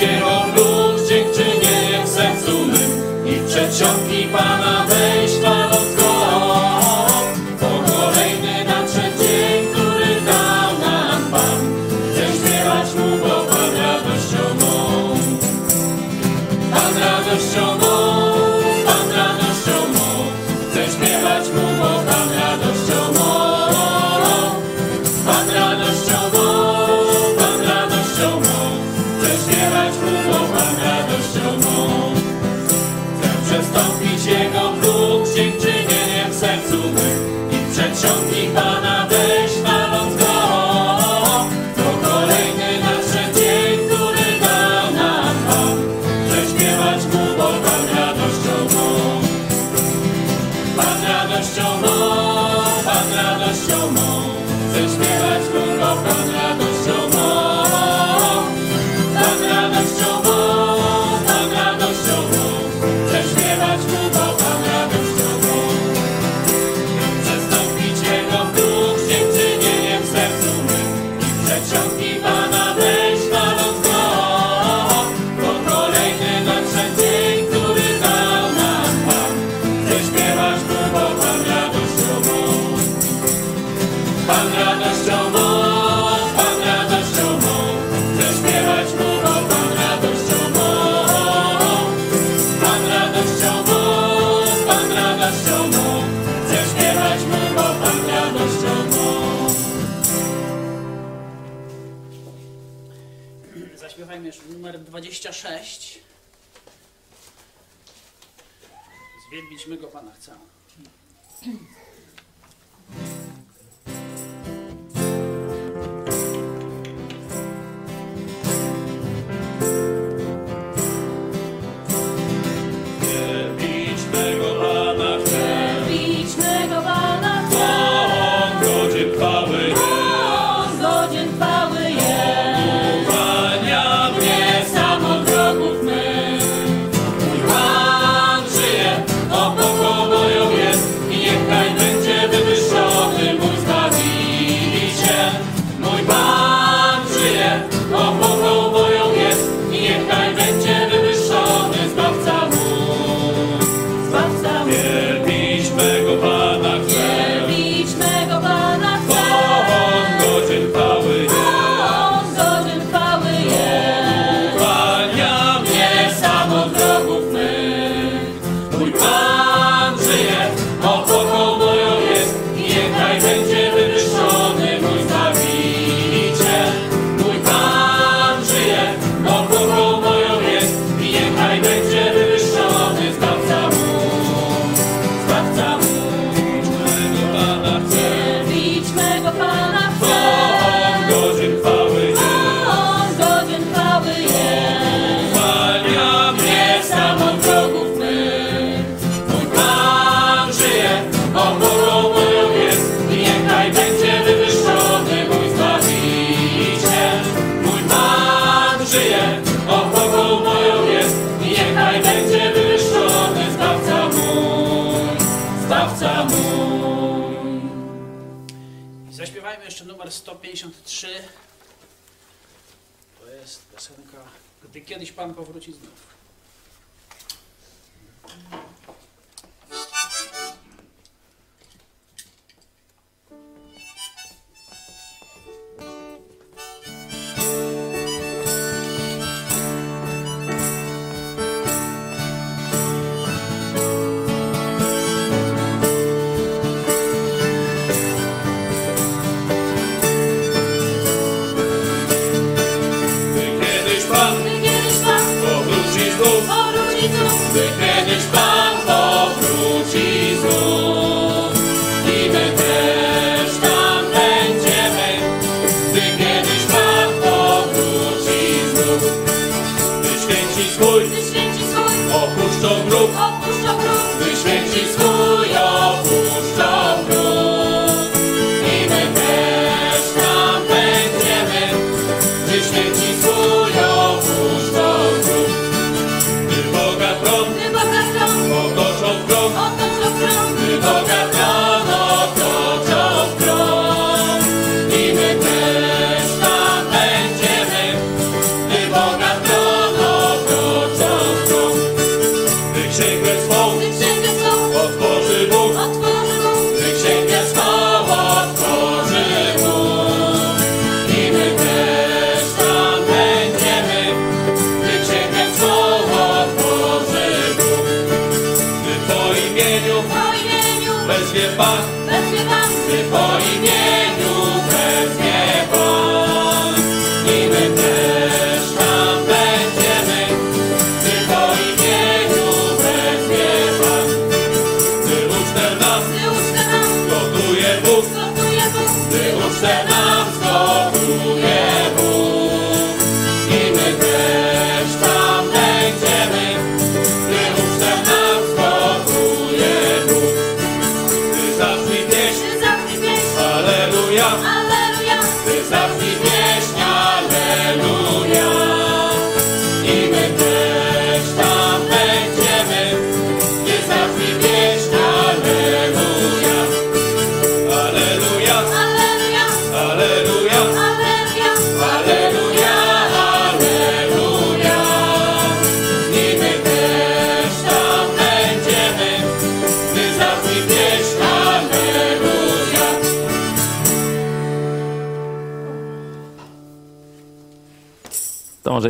się Pan powróci znów.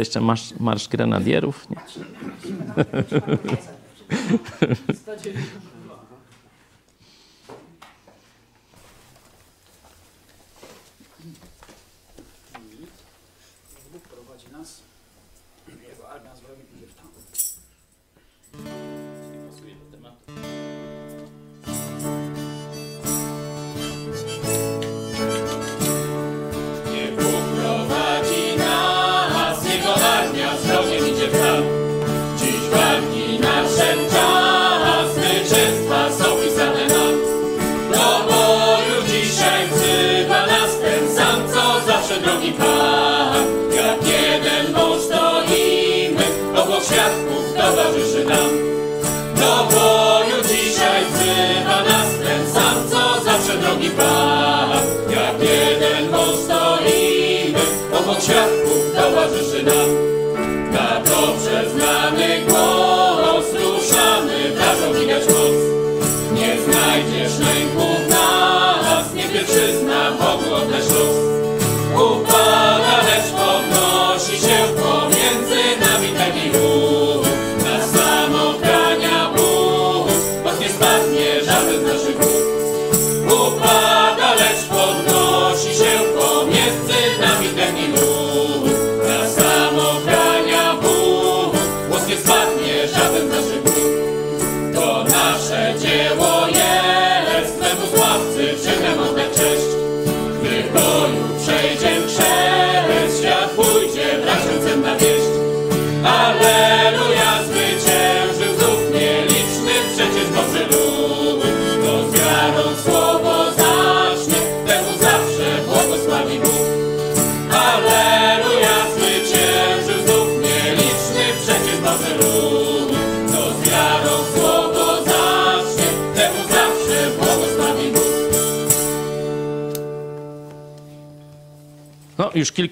Jeszcze marsz, marsz grenadierów? Nie?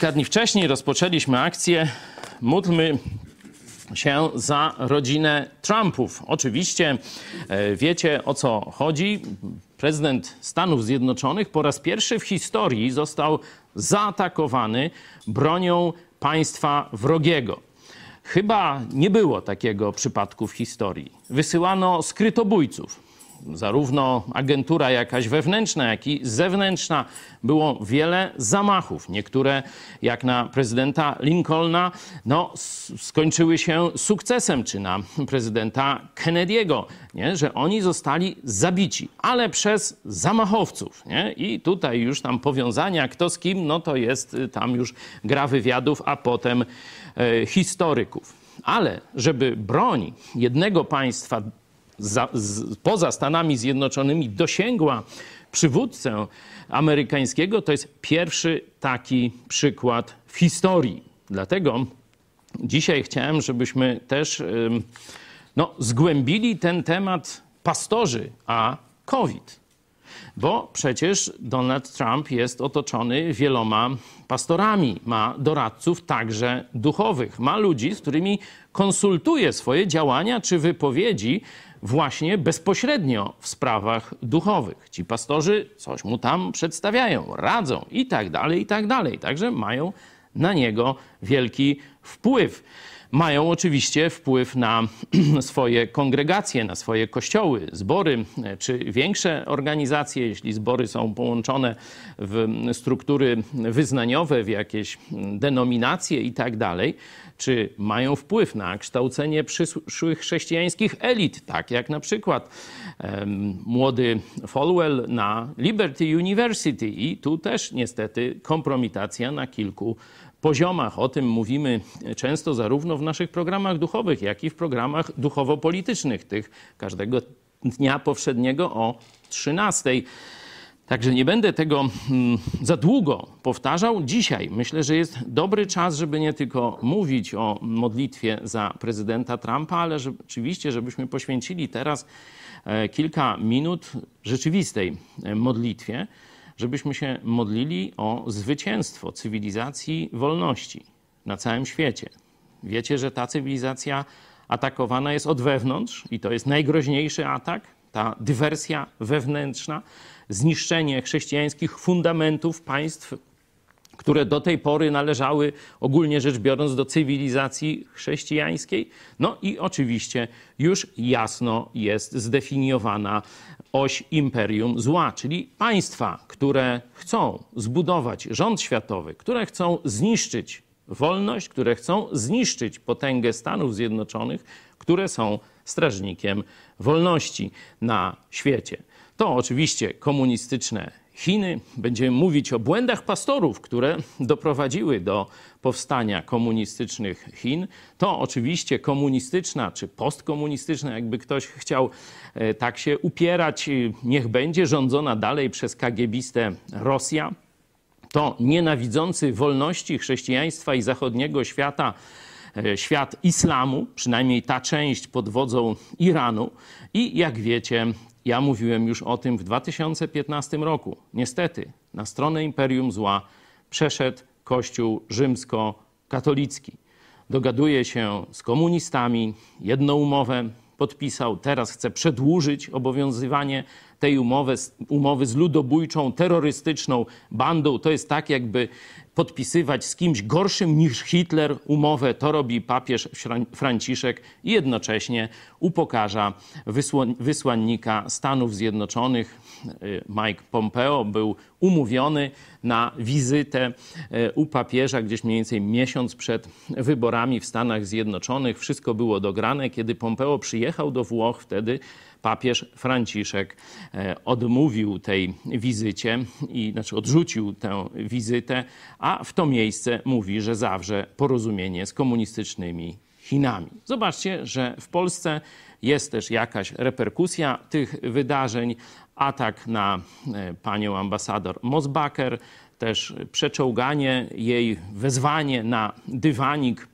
kilka dni wcześniej rozpoczęliśmy akcję Módlmy się za rodzinę Trumpów. Oczywiście e, wiecie o co chodzi. Prezydent Stanów Zjednoczonych po raz pierwszy w historii został zaatakowany bronią państwa wrogiego. Chyba nie było takiego przypadku w historii. Wysyłano skrytobójców. Zarówno agentura jakaś wewnętrzna, jak i zewnętrzna. Było wiele zamachów. Niektóre, jak na prezydenta Lincolna, no, skończyły się sukcesem, czy na prezydenta Kennedy'ego, nie? że oni zostali zabici, ale przez zamachowców. Nie? I tutaj już tam powiązania, kto z kim, no to jest y, tam już gra wywiadów, a potem e, historyków. Ale żeby broń jednego państwa za, z, poza Stanami Zjednoczonymi dosięgła przywódcę amerykańskiego, to jest pierwszy taki przykład w historii. Dlatego dzisiaj chciałem, żebyśmy też no, zgłębili ten temat pastorzy a COVID. Bo przecież Donald Trump jest otoczony wieloma pastorami, ma doradców także duchowych, ma ludzi, z którymi konsultuje swoje działania czy wypowiedzi właśnie bezpośrednio w sprawach duchowych. Ci pastorzy coś mu tam przedstawiają, radzą i tak dalej, i tak dalej. Także mają na niego wielki wpływ. Mają oczywiście wpływ na swoje kongregacje, na swoje kościoły, zbory czy większe organizacje, jeśli zbory są połączone w struktury wyznaniowe, w jakieś denominacje i tak dalej, czy mają wpływ na kształcenie przyszłych chrześcijańskich elit, tak jak na przykład um, młody Falwell na Liberty University. I tu też niestety kompromitacja na kilku poziomach. O tym mówimy często zarówno w naszych programach duchowych, jak i w programach duchowo-politycznych, tych każdego dnia powszedniego o 13. Także nie będę tego mm, za długo powtarzał. Dzisiaj myślę, że jest dobry czas, żeby nie tylko mówić o modlitwie za prezydenta Trumpa, ale rzeczywiście, żebyśmy poświęcili teraz e, kilka minut rzeczywistej e, modlitwie żebyśmy się modlili o zwycięstwo cywilizacji wolności na całym świecie. Wiecie, że ta cywilizacja atakowana jest od wewnątrz i to jest najgroźniejszy atak, ta dywersja wewnętrzna, zniszczenie chrześcijańskich fundamentów państw, które do tej pory należały, ogólnie rzecz biorąc, do cywilizacji chrześcijańskiej. No i oczywiście już jasno jest zdefiniowana oś imperium zła, czyli państwa, które chcą zbudować rząd światowy, które chcą zniszczyć wolność, które chcą zniszczyć potęgę Stanów Zjednoczonych, które są strażnikiem wolności na świecie. To oczywiście komunistyczne Chiny. Będziemy mówić o błędach pastorów, które doprowadziły do powstania komunistycznych Chin. To oczywiście komunistyczna czy postkomunistyczna, jakby ktoś chciał e, tak się upierać, niech będzie rządzona dalej przez kagiebistę Rosja. To nienawidzący wolności chrześcijaństwa i zachodniego świata e, świat islamu, przynajmniej ta część pod wodzą Iranu. I jak wiecie, ja mówiłem już o tym w 2015 roku. Niestety, na stronę Imperium Zła przeszedł Kościół rzymsko-katolicki. Dogaduje się z komunistami, jedną umowę podpisał, teraz chce przedłużyć obowiązywanie tej umowy, umowy z ludobójczą, terrorystyczną bandą. To jest tak, jakby podpisywać z kimś gorszym niż Hitler umowę. To robi papież Franciszek i jednocześnie upokarza wysłannika Stanów Zjednoczonych. Y, Mike Pompeo był umówiony na wizytę y, u papieża gdzieś mniej więcej miesiąc przed wyborami w Stanach Zjednoczonych. Wszystko było dograne. Kiedy Pompeo przyjechał do Włoch, wtedy papież Franciszek e, odmówił tej wizycie i znaczy odrzucił tę wizytę, a w to miejsce mówi, że zawrze porozumienie z komunistycznymi Chinami. Zobaczcie, że w Polsce jest też jakaś reperkusja tych wydarzeń. Atak na e, panią ambasador Mosbacher, też przeczołganie jej, wezwanie na dywanik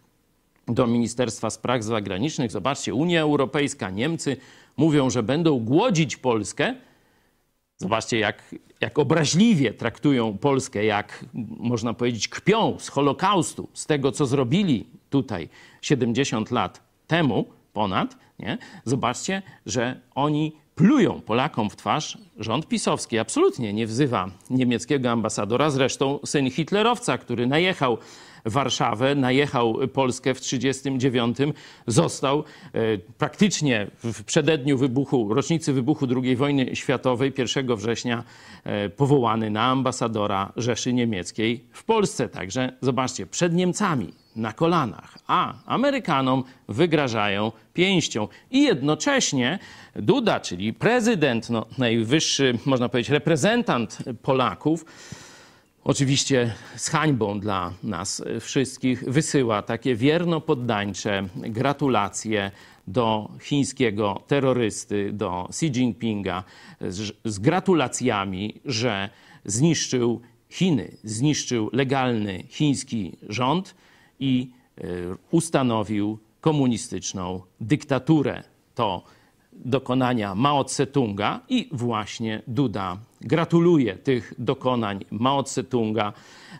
do Ministerstwa Spraw Zagranicznych. Zobaczcie, Unia Europejska, Niemcy mówią, że będą głodzić Polskę. Zobaczcie, jak, jak obraźliwie traktują Polskę, jak można powiedzieć, kpią z Holokaustu, z tego, co zrobili tutaj 70 lat temu, ponad. Nie? Zobaczcie, że oni plują Polakom w twarz. Rząd pisowski absolutnie nie wzywa niemieckiego ambasadora, zresztą syn hitlerowca, który najechał Warszawę, najechał Polskę w 1939, został e, praktycznie w przededniu wybuchu, rocznicy wybuchu II wojny światowej 1 września e, powołany na ambasadora Rzeszy Niemieckiej w Polsce. Także zobaczcie, przed Niemcami na kolanach, a Amerykanom wygrażają pięścią. I jednocześnie Duda, czyli prezydent, no, najwyższy, można powiedzieć, reprezentant Polaków, oczywiście z hańbą dla nas wszystkich, wysyła takie wierno poddańcze gratulacje do chińskiego terrorysty, do Xi Jinpinga, z, z gratulacjami, że zniszczył Chiny, zniszczył legalny chiński rząd i e, ustanowił komunistyczną dyktaturę. To dokonania Mao Tse-tunga i właśnie Duda gratuluje tych dokonań Mao Tse-tunga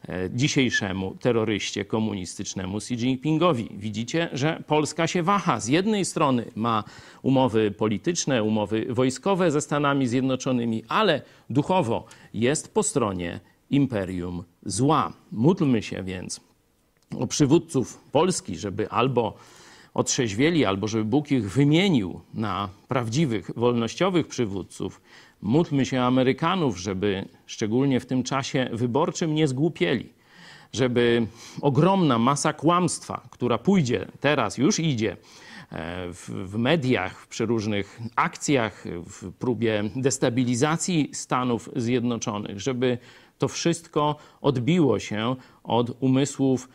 e, dzisiejszemu terroryście komunistycznemu Xi Jinpingowi. Widzicie, że Polska się waha. Z jednej strony ma umowy polityczne, umowy wojskowe ze Stanami Zjednoczonymi, ale duchowo jest po stronie imperium zła. Módlmy się więc o przywódców Polski, żeby albo otrzeźwieli, albo żeby Bóg ich wymienił na prawdziwych, wolnościowych przywódców. Módlmy się Amerykanów, żeby szczególnie w tym czasie wyborczym nie zgłupieli, żeby ogromna masa kłamstwa, która pójdzie teraz, już idzie, e, w, mediach, w przeróżnych akcjach, w próbie destabilizacji Stanów Zjednoczonych, żeby to wszystko odbiło się od umysłów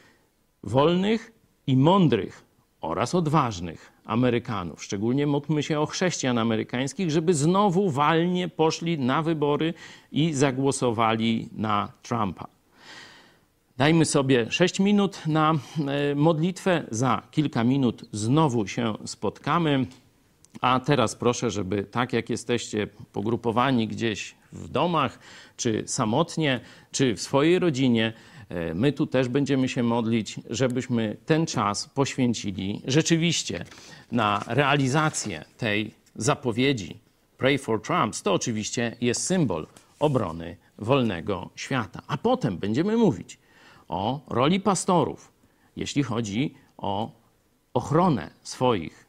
wolnych i mądrych oraz odważnych Amerykanów. Szczególnie módlmy się o chrześcijan amerykańskich, żeby znowu walnie poszli na wybory i zagłosowali na Trumpa. Dajmy sobie 6 minut na e, modlitwę. Za kilka minut znowu się spotkamy. A teraz proszę, żeby tak jak jesteście pogrupowani gdzieś w domach, czy samotnie, czy w swojej rodzinie, my tu też będziemy się modlić, żebyśmy ten czas poświęcili rzeczywiście na realizację tej zapowiedzi. Pray for Trump to oczywiście jest symbol obrony wolnego świata. A potem będziemy mówić o roli pastorów, jeśli chodzi o ochronę swoich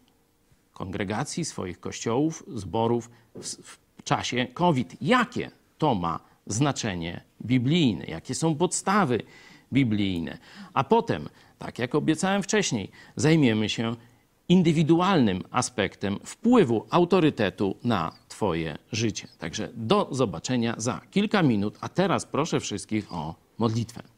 kongregacji, swoich kościołów, zborów w, w czasie COVID. Jakie to ma znaczenie biblijne? Jakie są podstawy biblijne? A potem, tak jak obiecałem wcześniej, zajmiemy się indywidualnym aspektem wpływu autorytetu na Twoje życie. Także do zobaczenia za kilka minut, a teraz proszę wszystkich o modlitwę.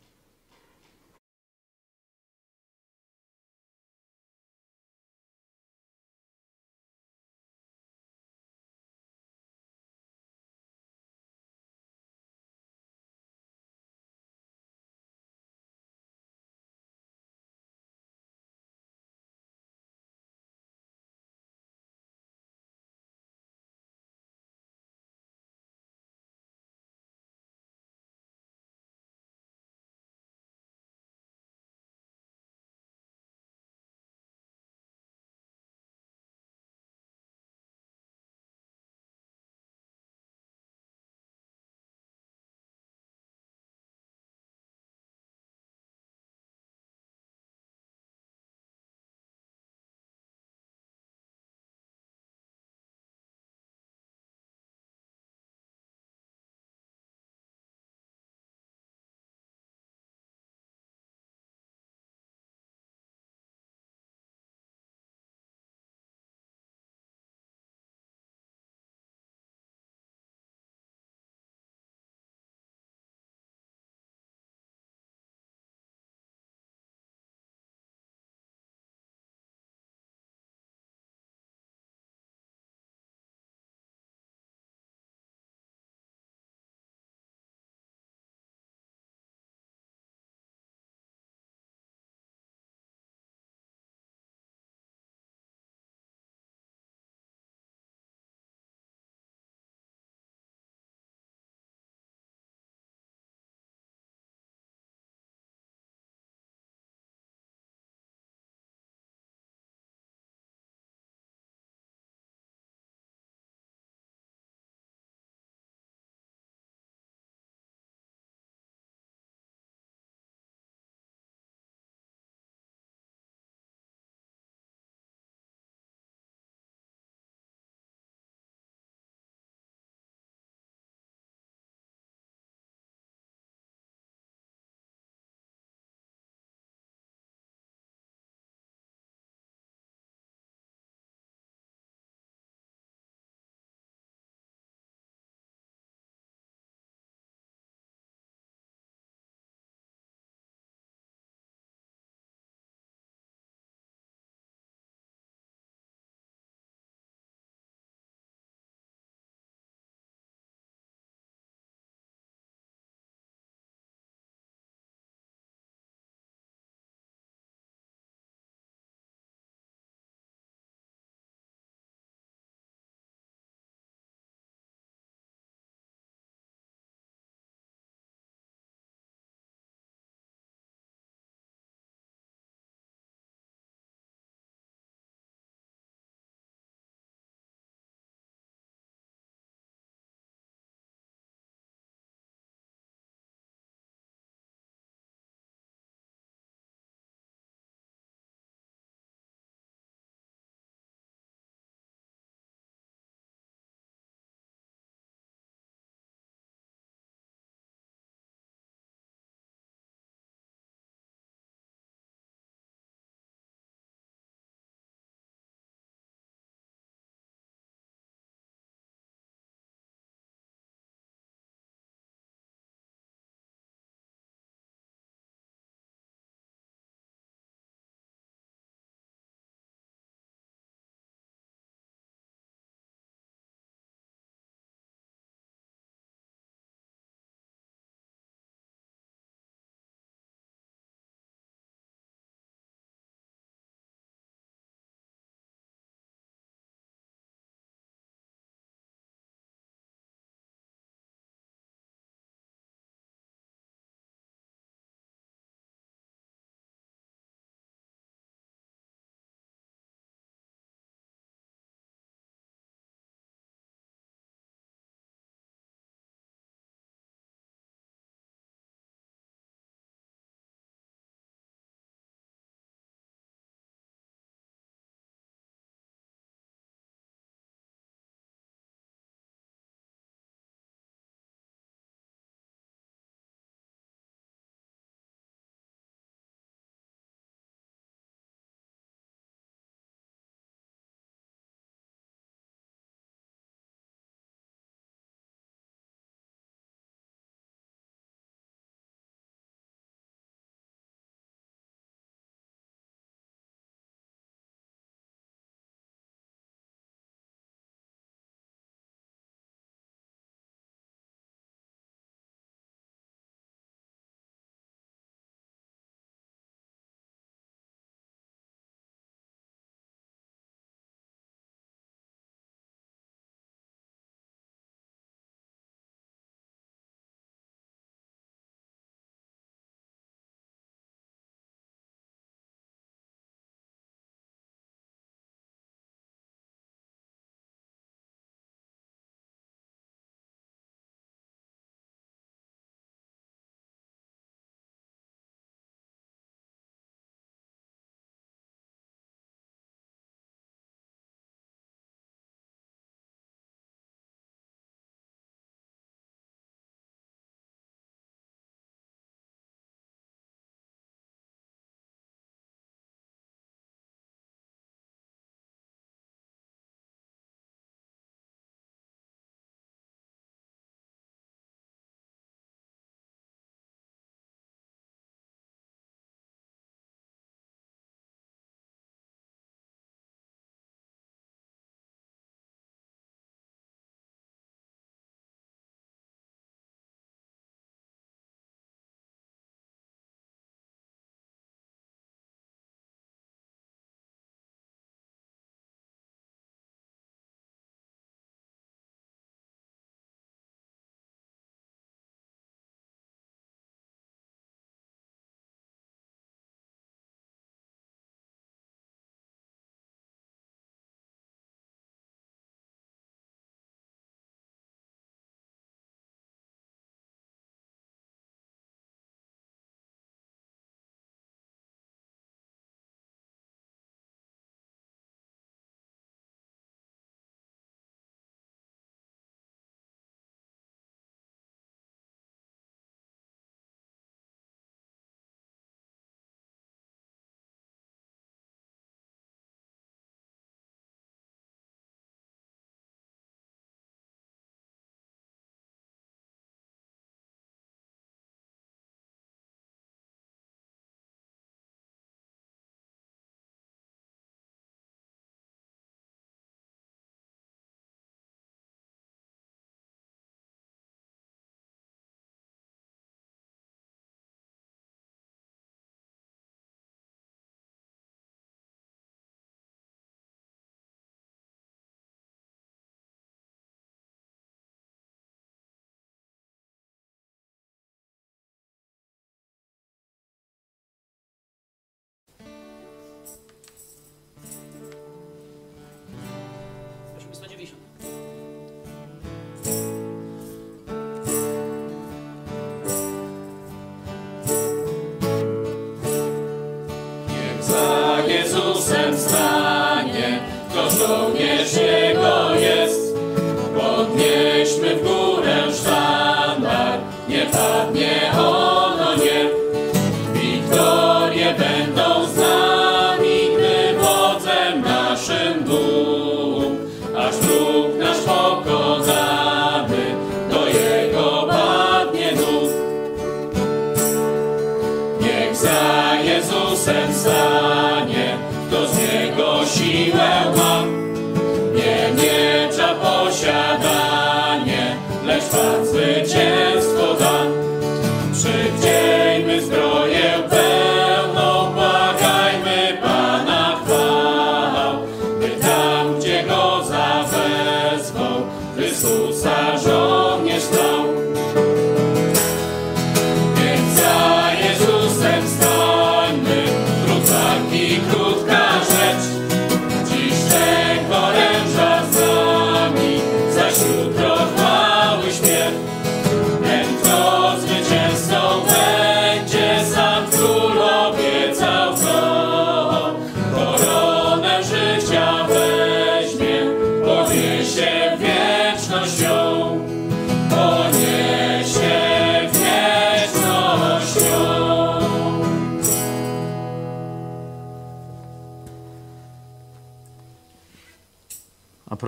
Pan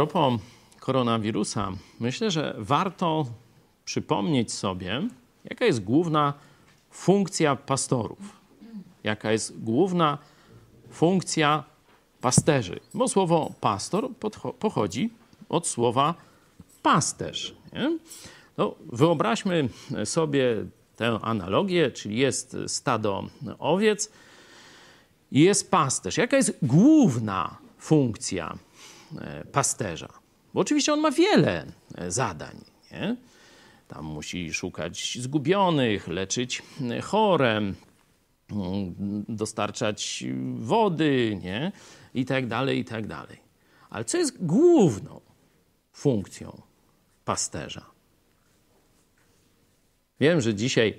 propos koronawirusa, myślę, że warto przypomnieć sobie, jaka jest główna funkcja pastorów, jaka jest główna funkcja pasterzy. Bo słowo pastor pochodzi od słowa pasterz. Nie? No, wyobraźmy sobie tę analogię, czyli jest stado owiec i jest pasterz. Jaka jest główna funkcja pasterza? Bo oczywiście on ma wiele e, zadań. Nie? Tam musi szukać zgubionych, leczyć e, chore, mm, dostarczać wody, nie? I tak dalej, i tak dalej. Ale co jest główną funkcją pasterza? Wiem, że dzisiaj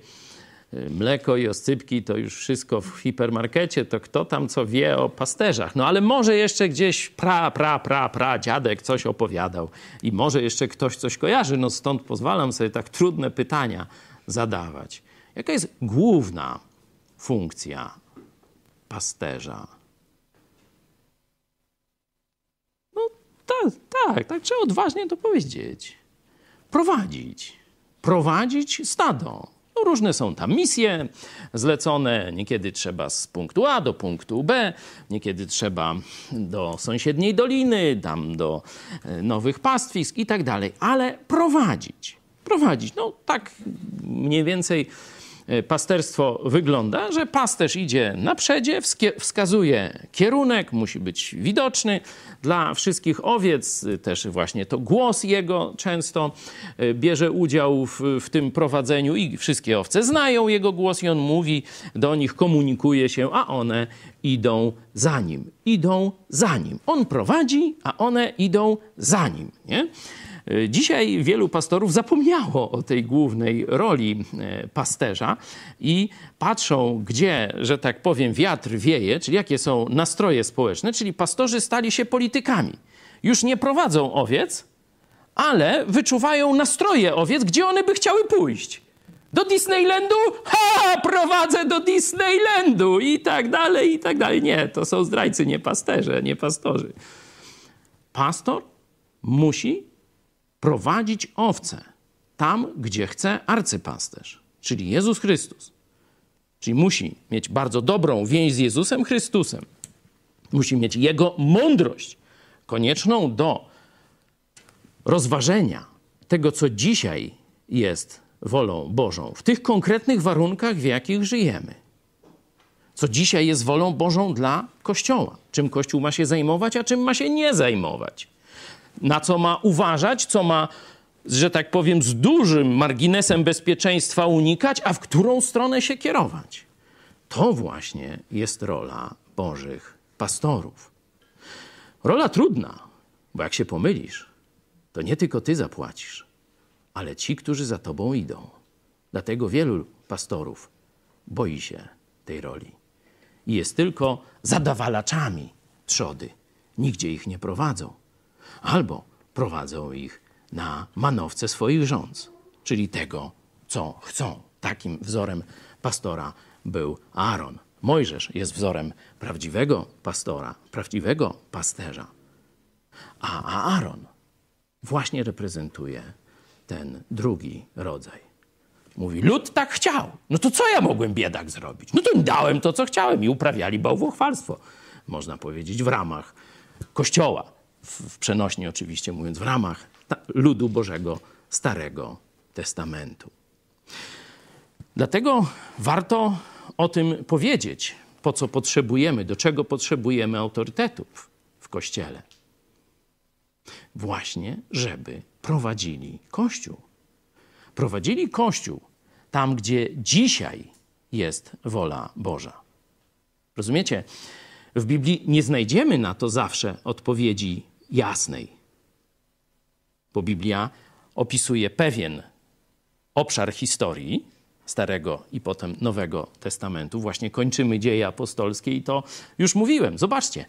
mleko i oscypki to już wszystko w hipermarkecie, to kto tam co wie o pasterzach. No ale może jeszcze gdzieś pra, pra, pra, pra dziadek coś opowiadał i może jeszcze ktoś coś kojarzy, no stąd pozwalam sobie tak trudne pytania zadawać. Jaka jest główna funkcja pasterza? No tak, tak, tak trzeba odważnie to powiedzieć. Prowadzić. Prowadzić stado. No, różne są tam misje zlecone. Niekiedy trzeba z punktu A do punktu B, niekiedy trzeba do sąsiedniej doliny, tam do e, nowych pastwisk i tak dalej. Ale prowadzić. Prowadzić. No tak mniej więcej pasterstwo wygląda, że pasterz idzie na przedzie, wskazuje kierunek, musi być widoczny dla wszystkich owiec. Też właśnie to głos jego często e, bierze udział w, w tym prowadzeniu i wszystkie owce znają jego głos i on mówi do nich, komunikuje się, a one idą za nim. Idą za nim. On prowadzi, a one idą za nim. Nie? Dzisiaj wielu pastorów zapomniało o tej głównej roli e, pasterza i patrzą, gdzie, że tak powiem, wiatr wieje, czyli jakie są nastroje społeczne, czyli pastorzy stali się politykami. Już nie prowadzą owiec, ale wyczuwają nastroje owiec, gdzie one by chciały pójść. Do Disneylandu? Ha! Prowadzę do Disneylandu! I tak dalej, i tak dalej. Nie, to są zdrajcy, nie pasterze, nie pastorzy. Pastor musi prowadzić owce tam, gdzie chce arcypasterz, czyli Jezus Chrystus. Czyli musi mieć bardzo dobrą więź z Jezusem Chrystusem. Musi mieć Jego mądrość, konieczną do rozważenia tego, co dzisiaj jest wolą Bożą, w tych konkretnych warunkach, w jakich żyjemy. Co dzisiaj jest wolą Bożą dla Kościoła. Czym Kościół ma się zajmować, a czym ma się nie zajmować na co ma uważać, co ma, że tak powiem, z dużym marginesem bezpieczeństwa unikać, a w którą stronę się kierować. To właśnie jest rola Bożych pastorów. Rola trudna, bo jak się pomylisz, to nie tylko ty zapłacisz, ale ci, którzy za tobą idą. Dlatego wielu pastorów boi się tej roli i jest tylko zadawalaczami trzody nigdzie ich nie prowadzą. Albo prowadzą ich na manowce swoich rządz, czyli tego, co chcą. Takim wzorem pastora był Aaron. Mojżesz jest wzorem prawdziwego pastora, prawdziwego pasterza. A Aaron właśnie reprezentuje ten drugi rodzaj. Mówi, lud tak chciał. No to co ja mogłem biedak zrobić? No to im dałem to, co chciałem i uprawiali bałwochwalstwo. Można powiedzieć w ramach Kościoła, w, przenośni oczywiście mówiąc, w ramach ludu Bożego Starego Testamentu. Dlatego warto o tym powiedzieć, po co potrzebujemy, do czego potrzebujemy autorytetów w Kościele. Właśnie, żeby prowadzili Kościół. Prowadzili Kościół tam, gdzie dzisiaj jest wola Boża. Rozumiecie? W Biblii nie znajdziemy na to zawsze odpowiedzi jasnej, bo Biblia opisuje pewien obszar historii Starego i potem Nowego Testamentu. Właśnie kończymy dzieje apostolskie i to już mówiłem. Zobaczcie,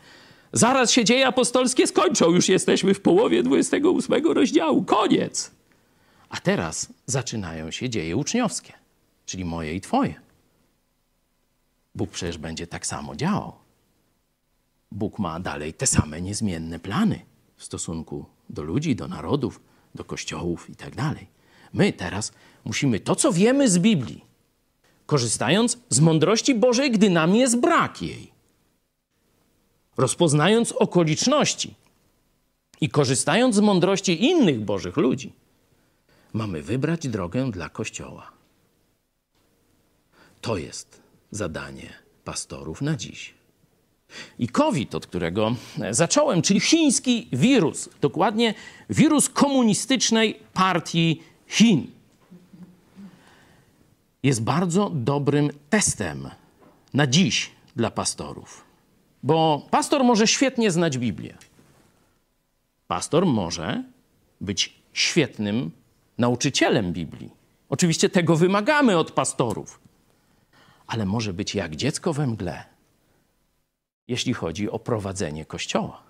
zaraz się dzieje apostolskie skończą, już jesteśmy w połowie 28 rozdziału, koniec. A teraz zaczynają się dzieje uczniowskie, czyli moje i Twoje. Bóg przecież będzie tak samo działał. Bóg ma dalej te same niezmienne plany w stosunku do ludzi, do narodów, do kościołów i tak. My teraz musimy to, co wiemy z Biblii, korzystając z mądrości Bożej, gdy nam jest brak jej, rozpoznając okoliczności i korzystając z mądrości innych Bożych ludzi, mamy wybrać drogę dla Kościoła. To jest zadanie pastorów na dziś. I COVID, od którego zacząłem, czyli chiński wirus, dokładnie wirus komunistycznej partii Chin, jest bardzo dobrym testem na dziś dla pastorów. Bo pastor może świetnie znać Biblię. Pastor może być świetnym nauczycielem Biblii. Oczywiście tego wymagamy od pastorów, ale może być jak dziecko we mgle, jeśli chodzi o prowadzenie kościoła.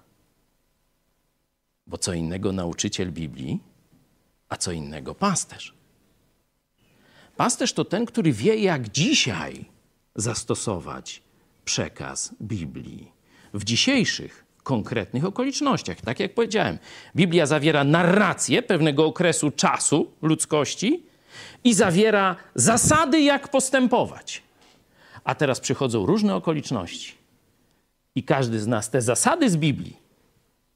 Bo co innego nauczyciel Biblii, a co innego pasterz. Pasterz to ten, który wie, jak dzisiaj zastosować przekaz Biblii w dzisiejszych konkretnych okolicznościach. Tak jak powiedziałem, Biblia zawiera narrację pewnego okresu czasu ludzkości i zawiera zasady, jak postępować. A teraz przychodzą różne okoliczności. I każdy z nas te zasady z Biblii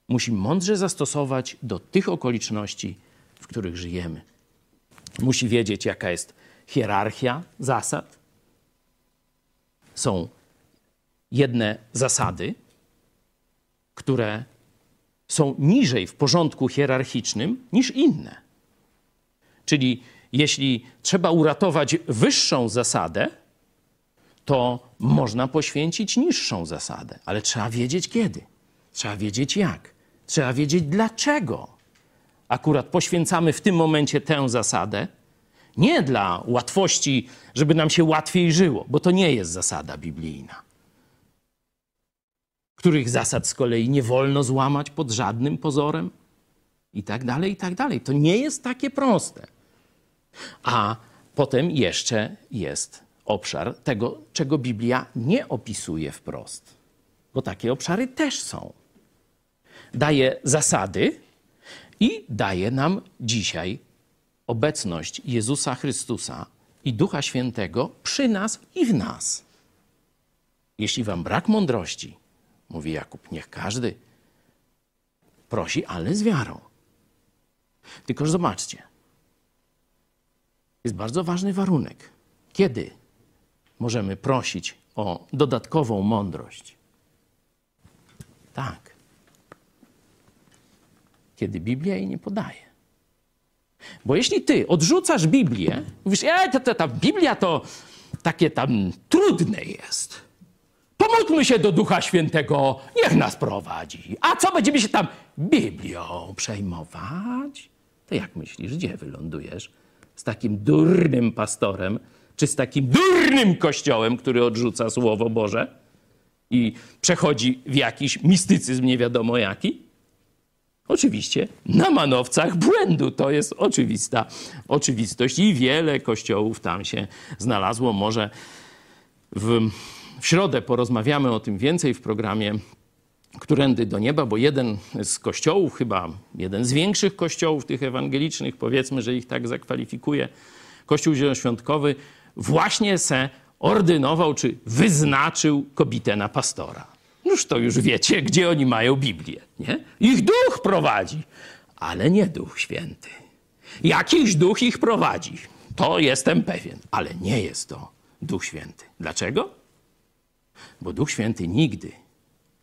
musi mądrze zastosować do tych okoliczności, w których żyjemy. Musi wiedzieć, jaka jest hierarchia zasad. Są jedne zasady, które są niżej w porządku hierarchicznym niż inne. Czyli jeśli trzeba uratować wyższą zasadę, to można poświęcić niższą zasadę, ale trzeba wiedzieć kiedy, trzeba wiedzieć jak, trzeba wiedzieć dlaczego. Akurat poświęcamy w tym momencie tę zasadę, nie dla łatwości, żeby nam się łatwiej żyło, bo to nie jest zasada biblijna. Których zasad z kolei nie wolno złamać pod żadnym pozorem, i tak dalej, i tak dalej. To nie jest takie proste. A potem jeszcze jest obszar tego, czego Biblia nie opisuje wprost, bo takie obszary też są. Daje zasady i daje nam dzisiaj obecność Jezusa Chrystusa i Ducha Świętego przy nas i w nas. Jeśli wam brak mądrości, mówi Jakub, niech każdy prosi, ale z wiarą. Tylko zobaczcie, jest bardzo ważny warunek. Kiedy możemy prosić o dodatkową mądrość? Tak. Kiedy Biblia jej nie podaje. Bo jeśli ty odrzucasz Biblię, mówisz, e, to, to, ta Biblia to takie tam trudne jest. Pomódlmy się do Ducha Świętego, niech nas prowadzi. A co będziemy się tam Biblią przejmować? To jak myślisz, gdzie wylądujesz? Z takim durnym pastorem, czy z takim durnym kościołem, który odrzuca Słowo Boże? i przechodzi w jakiś mistycyzm nie wiadomo jaki? Oczywiście na manowcach błędu. To jest oczywista oczywistość i wiele kościołów tam się znalazło. Może w, w środę porozmawiamy o tym więcej w programie Którędy do nieba, bo jeden z kościołów, chyba jeden z większych kościołów tych ewangelicznych, powiedzmy, że ich tak zakwalifikuje, Kościół Zielonoświątkowy, właśnie se ordynował czy wyznaczył kobietę na pastora. Noż to już wiecie, gdzie oni mają Biblię, nie? Ich duch prowadzi, ale nie Duch Święty. Jakiś duch ich prowadzi, to jestem pewien, ale nie jest to Duch Święty. Dlaczego? Bo Duch Święty nigdy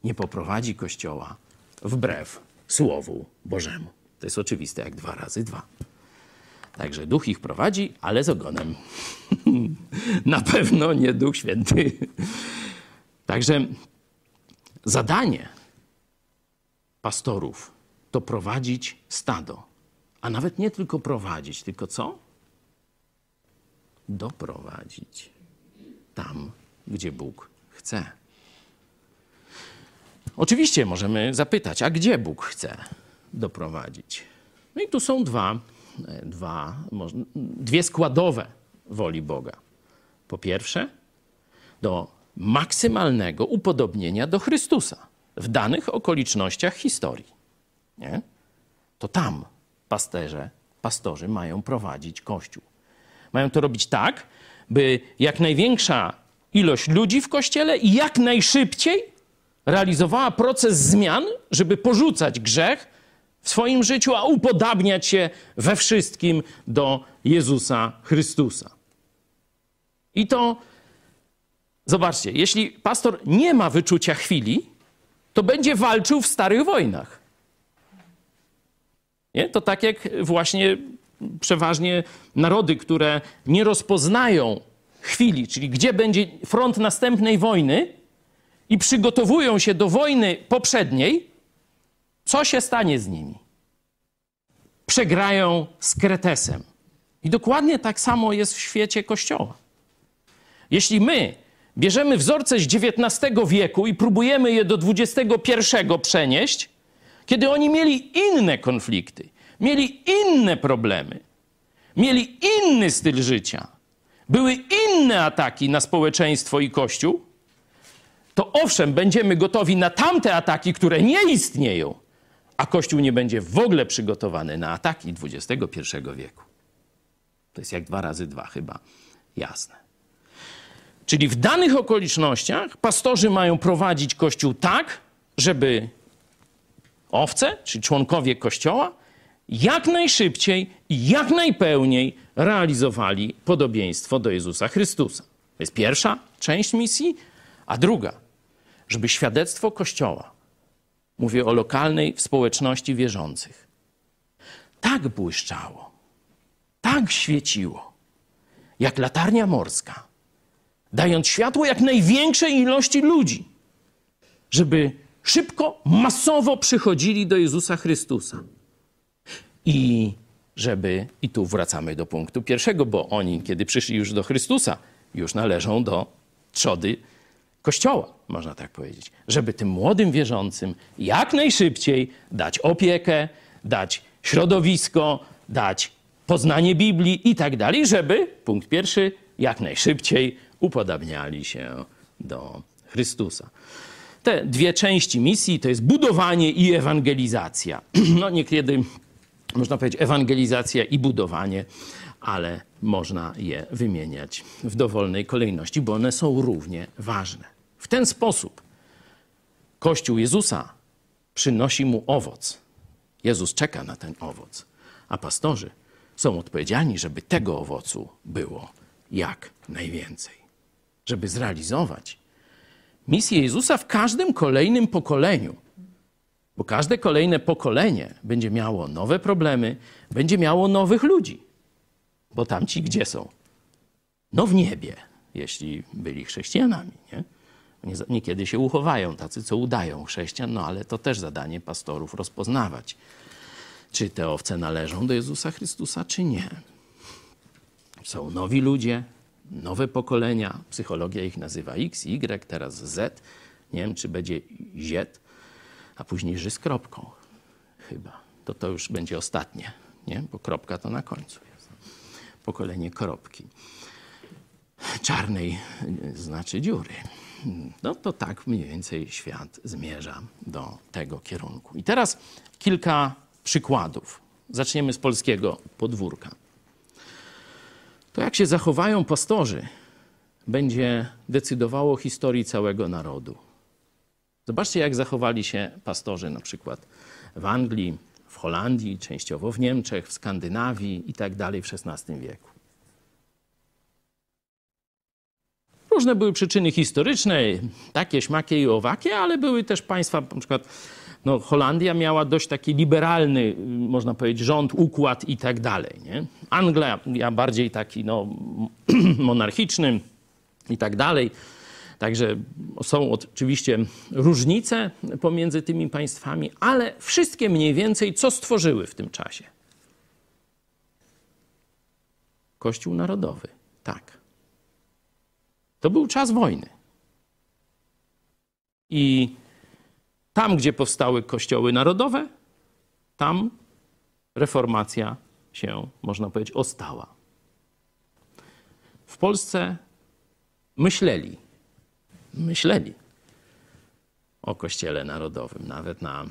nie poprowadzi Kościoła wbrew Słowu Bożemu. To jest oczywiste jak dwa razy dwa. Także Duch ich prowadzi, ale z ogonem. Na pewno nie Duch Święty. Także zadanie pastorów to prowadzić stado. A nawet nie tylko prowadzić, tylko co? Doprowadzić tam, gdzie Bóg chce. Oczywiście możemy zapytać, a gdzie Bóg chce doprowadzić? No i tu są dwa, dwa, dwie składowe woli Boga. Po pierwsze, do maksymalnego upodobnienia do Chrystusa w danych okolicznościach historii. Nie? To tam pasterze, pastorzy mają prowadzić Kościół. Mają to robić tak, by jak największa ilość ludzi w Kościele i jak najszybciej realizowała proces zmian, żeby porzucać grzech w swoim życiu, a upodabniać się we wszystkim do Jezusa Chrystusa. I to, zobaczcie, jeśli pastor nie ma wyczucia chwili, to będzie walczył w starych wojnach. Nie? To tak jak właśnie przeważnie narody, które nie rozpoznają chwili, czyli gdzie będzie front następnej wojny i przygotowują się do wojny poprzedniej, co się stanie z nimi? Przegrają z Kretesem. I dokładnie tak samo jest w świecie Kościoła. Jeśli my bierzemy wzorce z XIX wieku i próbujemy je do XXI przenieść, kiedy oni mieli inne konflikty, mieli inne problemy, mieli inny styl życia, były inne ataki na społeczeństwo i Kościół, to owszem, będziemy gotowi na tamte ataki, które nie istnieją, a Kościół nie będzie w ogóle przygotowany na ataki XXI wieku. To jest jak dwa razy dwa, chyba jasne. Czyli w danych okolicznościach pastorzy mają prowadzić Kościół tak, żeby owce, czyli członkowie Kościoła, jak najszybciej i jak najpełniej realizowali podobieństwo do Jezusa Chrystusa. To jest pierwsza część misji, a druga, żeby świadectwo Kościoła, mówię o lokalnej społeczności wierzących, tak błyszczało, tak świeciło, jak latarnia morska, dając światło jak największej ilości ludzi, żeby szybko, masowo przychodzili do Jezusa Chrystusa. I żeby, i tu wracamy do punktu pierwszego, bo oni, kiedy przyszli już do Chrystusa, już należą do trzody Kościoła, można tak powiedzieć. Żeby tym młodym wierzącym jak najszybciej dać opiekę, dać środowisko, dać poznanie Biblii i tak dalej, żeby, punkt pierwszy, jak najszybciej upodabniali się do Chrystusa. Te dwie części misji to jest budowanie i ewangelizacja. No niekiedy można powiedzieć ewangelizacja i budowanie, ale można je wymieniać w dowolnej kolejności, bo one są równie ważne. W ten sposób Kościół Jezusa przynosi mu owoc. Jezus czeka na ten owoc, a pastorzy są odpowiedzialni, żeby tego owocu było jak najwięcej. Żeby zrealizować misję Jezusa w każdym kolejnym pokoleniu. Bo każde kolejne pokolenie będzie miało nowe problemy, będzie miało nowych ludzi. Bo tamci gdzie są? No w niebie, jeśli byli chrześcijanami. Nie? Niekiedy się uchowają tacy, co udają chrześcijan, no ale to też zadanie pastorów rozpoznawać, czy te owce należą do Jezusa Chrystusa, czy nie. Są nowi ludzie, nowe pokolenia, psychologia ich nazywa X, Y, teraz Z. Nie wiem, czy będzie ziet, a później ży z kropką. Chyba. To to już będzie ostatnie, nie? Bo kropka to na końcu jest. Pokolenie kropki. Czarnej znaczy dziury. No to tak mniej więcej świat zmierza do tego kierunku. I teraz kilka przykładów. Zaczniemy z polskiego podwórka. To jak się zachowają pastorzy, będzie decydowało o historii całego narodu. Zobaczcie, jak zachowali się pastorzy na przykład w Anglii, w Holandii, częściowo w Niemczech, w Skandynawii i tak dalej w XVI wieku. Różne były przyczyny historyczne, takie, śmakie i owakie, ale były też państwa, na przykład no, Holandia miała dość taki liberalny, można powiedzieć, rząd, układ i tak dalej. Nie? Anglia bardziej taki no, monarchiczny i tak dalej. Także są oczywiście różnice pomiędzy tymi państwami, ale wszystkie mniej więcej co stworzyły w tym czasie? Kościół Narodowy, tak. To był czas wojny. I tam, gdzie powstały kościoły narodowe, tam reformacja się, można powiedzieć, ostała. W Polsce myśleli, myśleli o Kościele Narodowym. Nawet na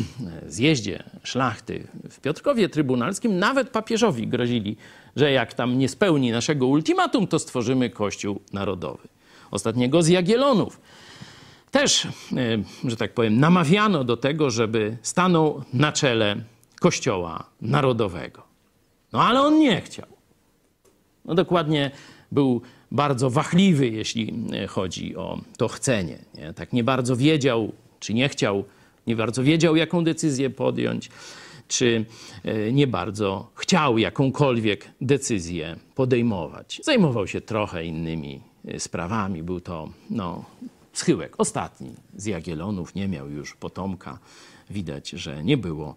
zjeździe szlachty w Piotrkowie Trybunalskim, nawet papieżowi grozili, że jak tam nie spełni naszego ultimatum, to stworzymy Kościół Narodowy. Ostatniego z Jagielonów też, e, że tak powiem, namawiano do tego, żeby stanął na czele Kościoła Narodowego. No ale on nie chciał. No dokładnie był bardzo wachliwy, jeśli e, chodzi o to chcenie. Nie? Tak nie bardzo wiedział, czy nie chciał, nie bardzo wiedział, jaką decyzję podjąć, czy e, nie bardzo chciał jakąkolwiek decyzję podejmować. Zajmował się trochę innymi sprawami. Był to no, schyłek, ostatni z Jagielonów, nie miał już potomka. Widać, że nie było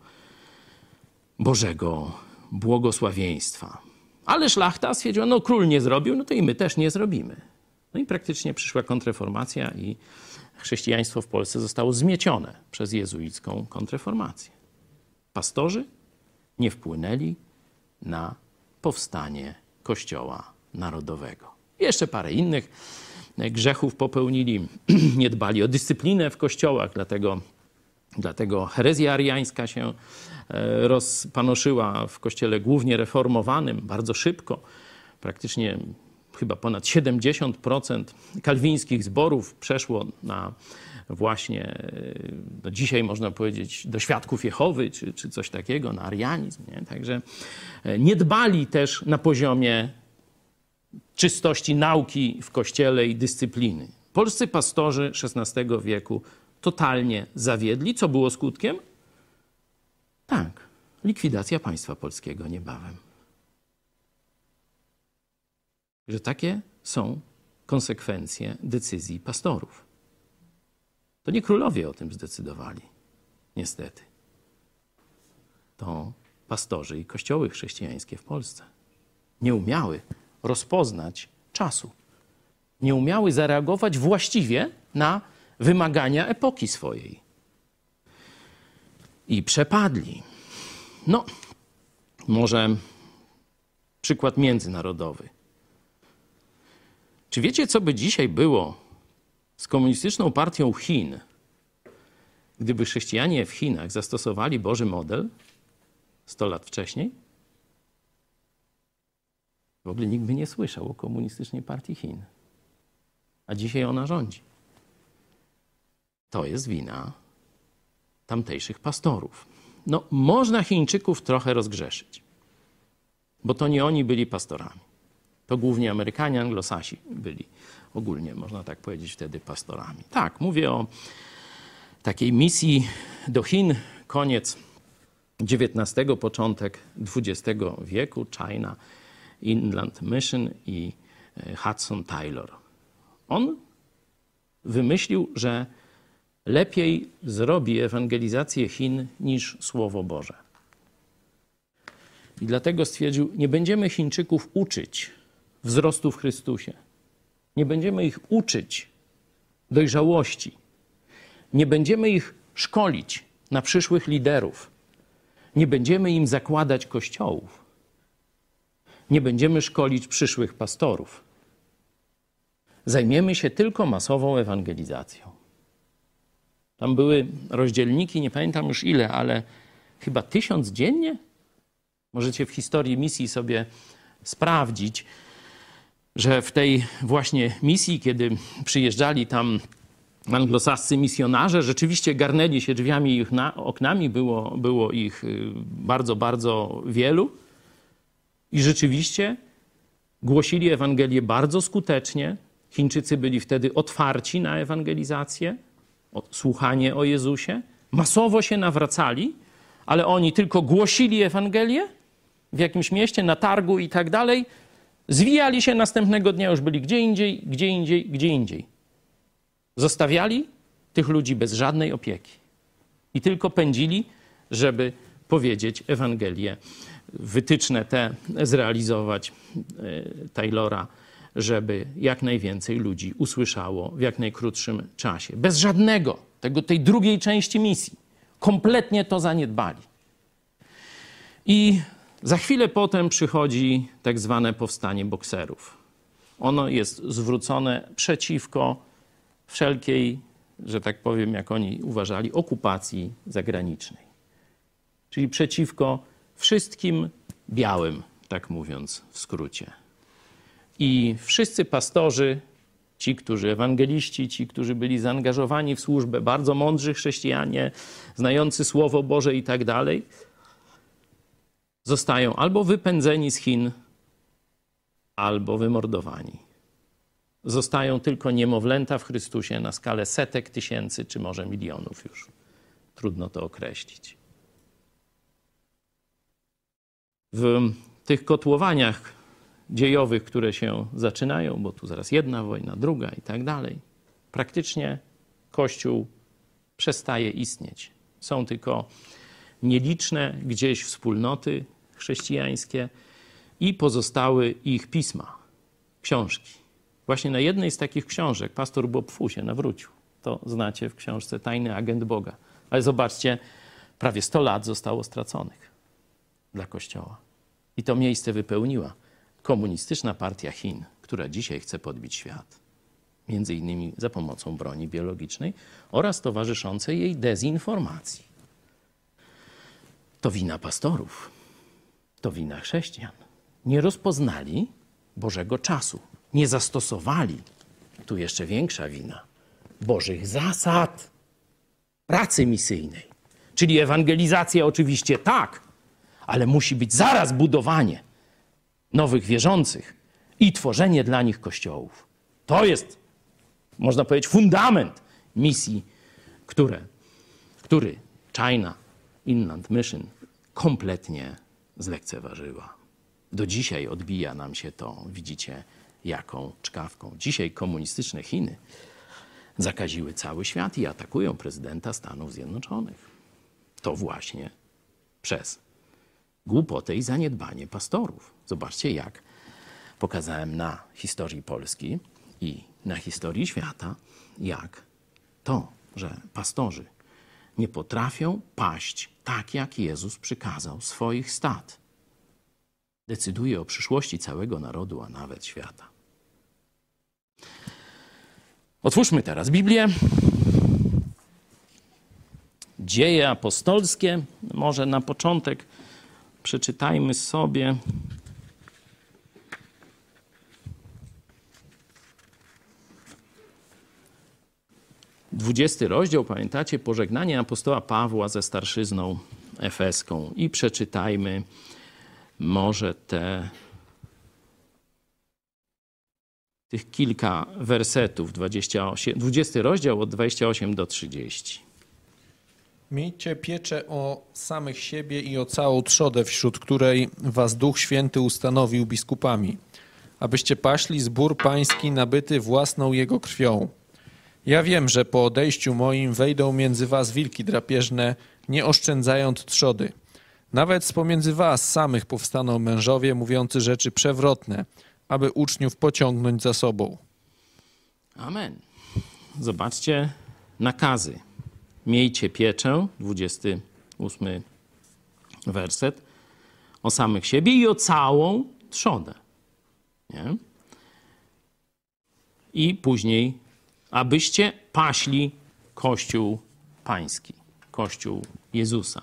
Bożego błogosławieństwa. Ale szlachta stwierdziła, no król nie zrobił, no to i my też nie zrobimy. No i praktycznie przyszła kontreformacja i chrześcijaństwo w Polsce zostało zmiecione przez jezuicką kontreformację. Pastorzy nie wpłynęli na powstanie Kościoła Narodowego. Jeszcze parę innych grzechów popełnili, nie dbali o dyscyplinę w kościołach, dlatego, dlatego herezja ariańska się e, rozpanoszyła w kościele głównie reformowanym bardzo szybko. Praktycznie chyba ponad 70% kalwińskich zborów przeszło na właśnie, no dzisiaj można powiedzieć, do świadków Jehowy, czy, czy coś takiego, na arianizm. Nie? Także e, nie dbali też na poziomie czystości nauki w kościele i dyscypliny. Polscy pastorzy XVI wieku totalnie zawiedli. Co było skutkiem? Tak, likwidacja państwa polskiego niebawem. Że takie są konsekwencje decyzji pastorów. To nie królowie o tym zdecydowali, niestety. To pastorzy i kościoły chrześcijańskie w Polsce nie umiały rozpoznać czasu. Nie umiały zareagować właściwie na wymagania epoki swojej. I przepadli. No, może przykład międzynarodowy. Czy wiecie, co by dzisiaj było z komunistyczną partią Chin, gdyby chrześcijanie w Chinach zastosowali Boży model 100 lat wcześniej? W ogóle nikt by nie słyszał o komunistycznej partii Chin. A dzisiaj ona rządzi. To jest wina tamtejszych pastorów. No, można Chińczyków trochę rozgrzeszyć, bo to nie oni byli pastorami. To głównie Amerykanie, Anglosasi byli ogólnie, można tak powiedzieć, wtedy pastorami. Tak, mówię o takiej misji do Chin, koniec XIX, początek XX wieku, China Inland Mission i e, Hudson Taylor. On wymyślił, że lepiej zrobi ewangelizację Chin niż Słowo Boże. I dlatego stwierdził, nie będziemy Chińczyków uczyć wzrostu w Chrystusie. Nie będziemy ich uczyć dojrzałości. nie będziemy ich szkolić na przyszłych liderów, nie będziemy im zakładać kościołów, nie będziemy szkolić przyszłych pastorów, zajmiemy się tylko masową ewangelizacją. Tam były rozdzielniki, nie pamiętam już ile, ale chyba tysiąc dziennie. Możecie w historii misji sobie sprawdzić, że w tej właśnie misji, kiedy przyjeżdżali tam anglosascy misjonarze, rzeczywiście garnęli się drzwiami i oknami, było, było ich y, bardzo, bardzo wielu. I rzeczywiście głosili Ewangelię bardzo skutecznie. Chińczycy byli wtedy otwarci na ewangelizację, słuchanie o Jezusie. Masowo się nawracali, ale oni tylko głosili Ewangelię w jakimś mieście, na targu i tak dalej. Zwijali się następnego dnia, już byli gdzie indziej, gdzie indziej, gdzie indziej. Zostawiali tych ludzi bez żadnej opieki i tylko pędzili, żeby powiedzieć Ewangelię, wytyczne te zrealizować e, Taylora, żeby jak najwięcej ludzi usłyszało w jak najkrótszym czasie. Bez żadnego tego, tej drugiej części misji. Kompletnie to zaniedbali. I za chwilę potem przychodzi tak zwane powstanie bokserów. Ono jest zwrócone przeciwko wszelkiej, że tak powiem, jak oni uważali, okupacji zagranicznej. Czyli przeciwko wszystkim białym, tak mówiąc w skrócie. I wszyscy pastorzy, ci, którzy ewangeliści, ci, którzy byli zaangażowani w służbę, bardzo mądrzy chrześcijanie, znający Słowo Boże i tak dalej, zostają albo wypędzeni z Chin, albo wymordowani. Zostają tylko niemowlęta w Chrystusie na skalę setek tysięcy, czy może milionów już. Trudno to określić. W tych kotłowaniach dziejowych, które się zaczynają, bo tu zaraz jedna wojna, druga i tak dalej, praktycznie Kościół przestaje istnieć. Są tylko nieliczne gdzieś wspólnoty chrześcijańskie i pozostały ich pisma, książki. Właśnie na jednej z takich książek pastor Bob Fu się nawrócił. To znacie w książce Tajny Agent Boga. Ale zobaczcie, prawie 100 lat zostało straconych dla Kościoła. I to miejsce wypełniła komunistyczna partia Chin, która dzisiaj chce podbić świat. Między innymi za pomocą broni biologicznej oraz towarzyszącej jej dezinformacji. To wina pastorów, to wina chrześcijan. Nie rozpoznali Bożego czasu, nie zastosowali, tu jeszcze większa wina, Bożych zasad pracy misyjnej. Czyli ewangelizacja oczywiście tak, ale musi być zaraz budowanie nowych wierzących i tworzenie dla nich kościołów. To jest, można powiedzieć, fundament misji, które, który China Inland Mission kompletnie zlekceważyła. Do dzisiaj odbija nam się to, widzicie, jaką czkawką. Dzisiaj komunistyczne Chiny zakaziły cały świat i atakują prezydenta Stanów Zjednoczonych. To właśnie przez głupotę i zaniedbanie pastorów. Zobaczcie, jak pokazałem na historii Polski i na historii świata, jak to, że pastorzy nie potrafią paść tak, jak Jezus przykazał swoich stad. Decyduje o przyszłości całego narodu, a nawet świata. Otwórzmy teraz Biblię. Dzieje apostolskie. Może na początek przeczytajmy sobie. Dwudziesty rozdział, pamiętacie, pożegnanie apostoła Pawła ze starszyzną efeską. I przeczytajmy może te tych kilka wersetów, 28, 20 rozdział od 28 do 30. Miejcie pieczę o samych siebie i o całą trzodę, wśród której was Duch Święty ustanowił biskupami, abyście paśli zbór pański nabyty własną jego krwią. Ja wiem, że po odejściu moim wejdą między was wilki drapieżne, nie oszczędzając trzody. Nawet z pomiędzy was samych powstaną mężowie mówiący rzeczy przewrotne, aby uczniów pociągnąć za sobą. Amen. Zobaczcie nakazy miejcie pieczę, 28 werset, o samych siebie i o całą trzodę. Nie? I później, abyście paśli Kościół Pański, Kościół Jezusa.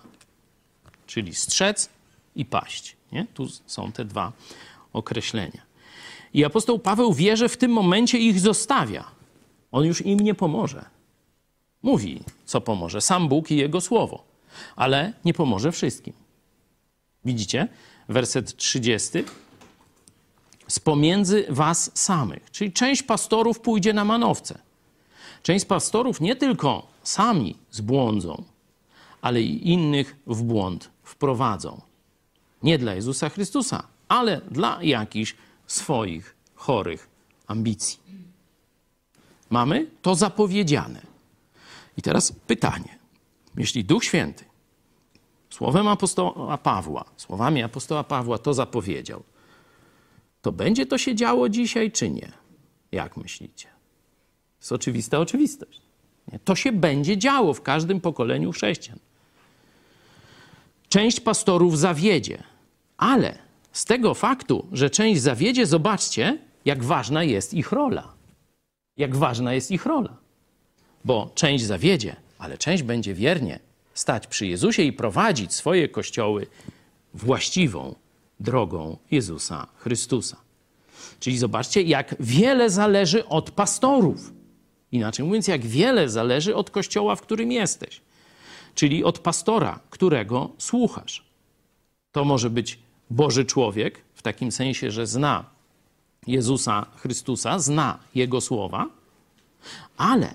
Czyli strzec i paść. Nie? Tu są te dwa określenia. I apostoł Paweł wie, że w tym momencie ich zostawia. On już im nie pomoże. Mówi, co pomoże. Sam Bóg i Jego Słowo. Ale nie pomoże wszystkim. Widzicie? Werset 30. Z pomiędzy was samych. Czyli część pastorów pójdzie na manowce. Część pastorów nie tylko sami zbłądzą, ale i innych w błąd wprowadzą. Nie dla Jezusa Chrystusa, ale dla jakichś swoich chorych ambicji. Mamy to zapowiedziane. I teraz pytanie. Jeśli Duch Święty słowem apostoła Pawła, słowami apostoła Pawła to zapowiedział, to będzie to się działo dzisiaj, czy nie? Jak myślicie? Jest oczywista oczywistość. To się będzie działo w każdym pokoleniu chrześcijan. Część pastorów zawiedzie, ale z tego faktu, że część zawiedzie, zobaczcie, jak ważna jest ich rola. Jak ważna jest ich rola. Bo część zawiedzie, ale część będzie wiernie stać przy Jezusie i prowadzić swoje kościoły właściwą drogą Jezusa Chrystusa. Czyli zobaczcie, jak wiele zależy od pastorów. Inaczej mówiąc, jak wiele zależy od kościoła, w którym jesteś. Czyli od pastora, którego słuchasz. To może być Boży człowiek, w takim sensie, że zna Jezusa Chrystusa, zna Jego słowa, ale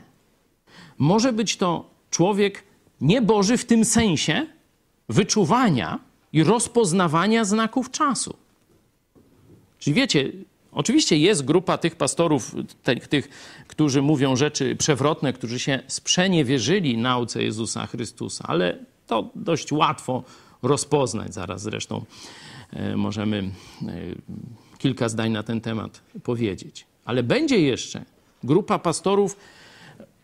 może być to człowiek nieboży w tym sensie wyczuwania i rozpoznawania znaków czasu. Czyli wiecie, oczywiście jest grupa tych pastorów, tych, którzy mówią rzeczy przewrotne, którzy się sprzeniewierzyli nauce Jezusa Chrystusa, ale to dość łatwo rozpoznać. Zaraz zresztą e, możemy e, kilka zdań na ten temat powiedzieć. Ale będzie jeszcze grupa pastorów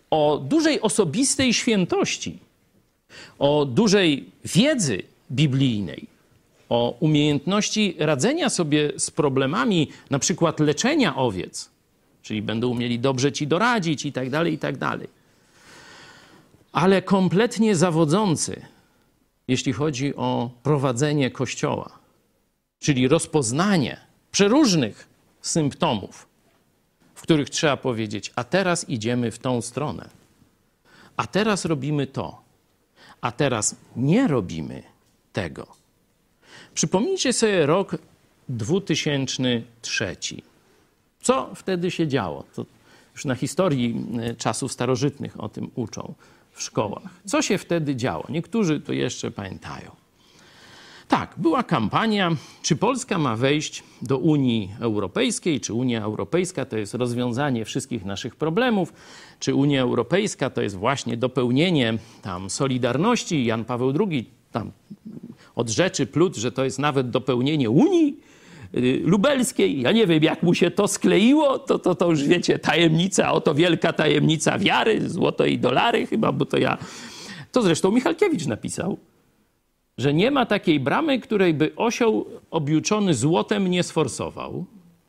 o dużej osobistej świętości, o dużej wiedzy biblijnej, o umiejętności radzenia sobie z problemami, na przykład leczenia owiec, czyli będą umieli dobrze ci doradzić i tak dalej, i tak dalej. Ale kompletnie zawodzący, jeśli chodzi o prowadzenie kościoła, czyli rozpoznanie przeróżnych symptomów, w których trzeba powiedzieć: A teraz idziemy w tą stronę, a teraz robimy to, a teraz nie robimy tego. Przypomnijcie sobie rok 2003. Co wtedy się działo? To już na historii e, czasów starożytnych o tym uczą w szkołach. Co się wtedy działo? Niektórzy to jeszcze pamiętają. Tak, była kampania, czy Polska ma wejść do Unii Europejskiej, czy Unia Europejska to jest rozwiązanie wszystkich naszych problemów, czy Unia Europejska to jest właśnie dopełnienie tam Solidarności. Jan Paweł II tam od rzeczy plut, że to jest nawet dopełnienie Unii y, lubelskiej. Ja nie wiem, jak mu się to skleiło, to, to, to już wiecie, tajemnica, oto wielka tajemnica wiary, złoto i dolary chyba, bo to ja... To zresztą Michalkiewicz napisał że nie ma takiej bramy, której by osioł objuczony złotem nie sforsował.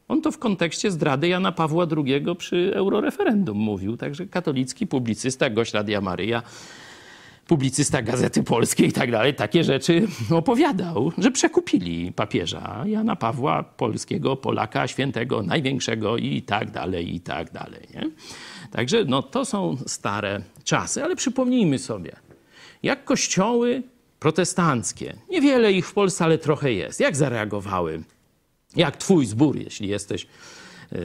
On to w kontekście zdrady Jana Pawła II przy euroreferendum mówił. Także katolicki publicysta, gość Radia Maryja, publicysta Gazety Polskiej i tak dalej, takie rzeczy opowiadał, że przekupili papieża Jana Pawła Polskiego, Polaka, świętego, największego i tak dalej, i tak dalej. Nie? Także no, to są stare czasy, ale przypomnijmy sobie, jak kościoły protestanckie, niewiele ich w Polsce, ale trochę jest, jak zareagowały? Jak twój zbór, jeśli jesteś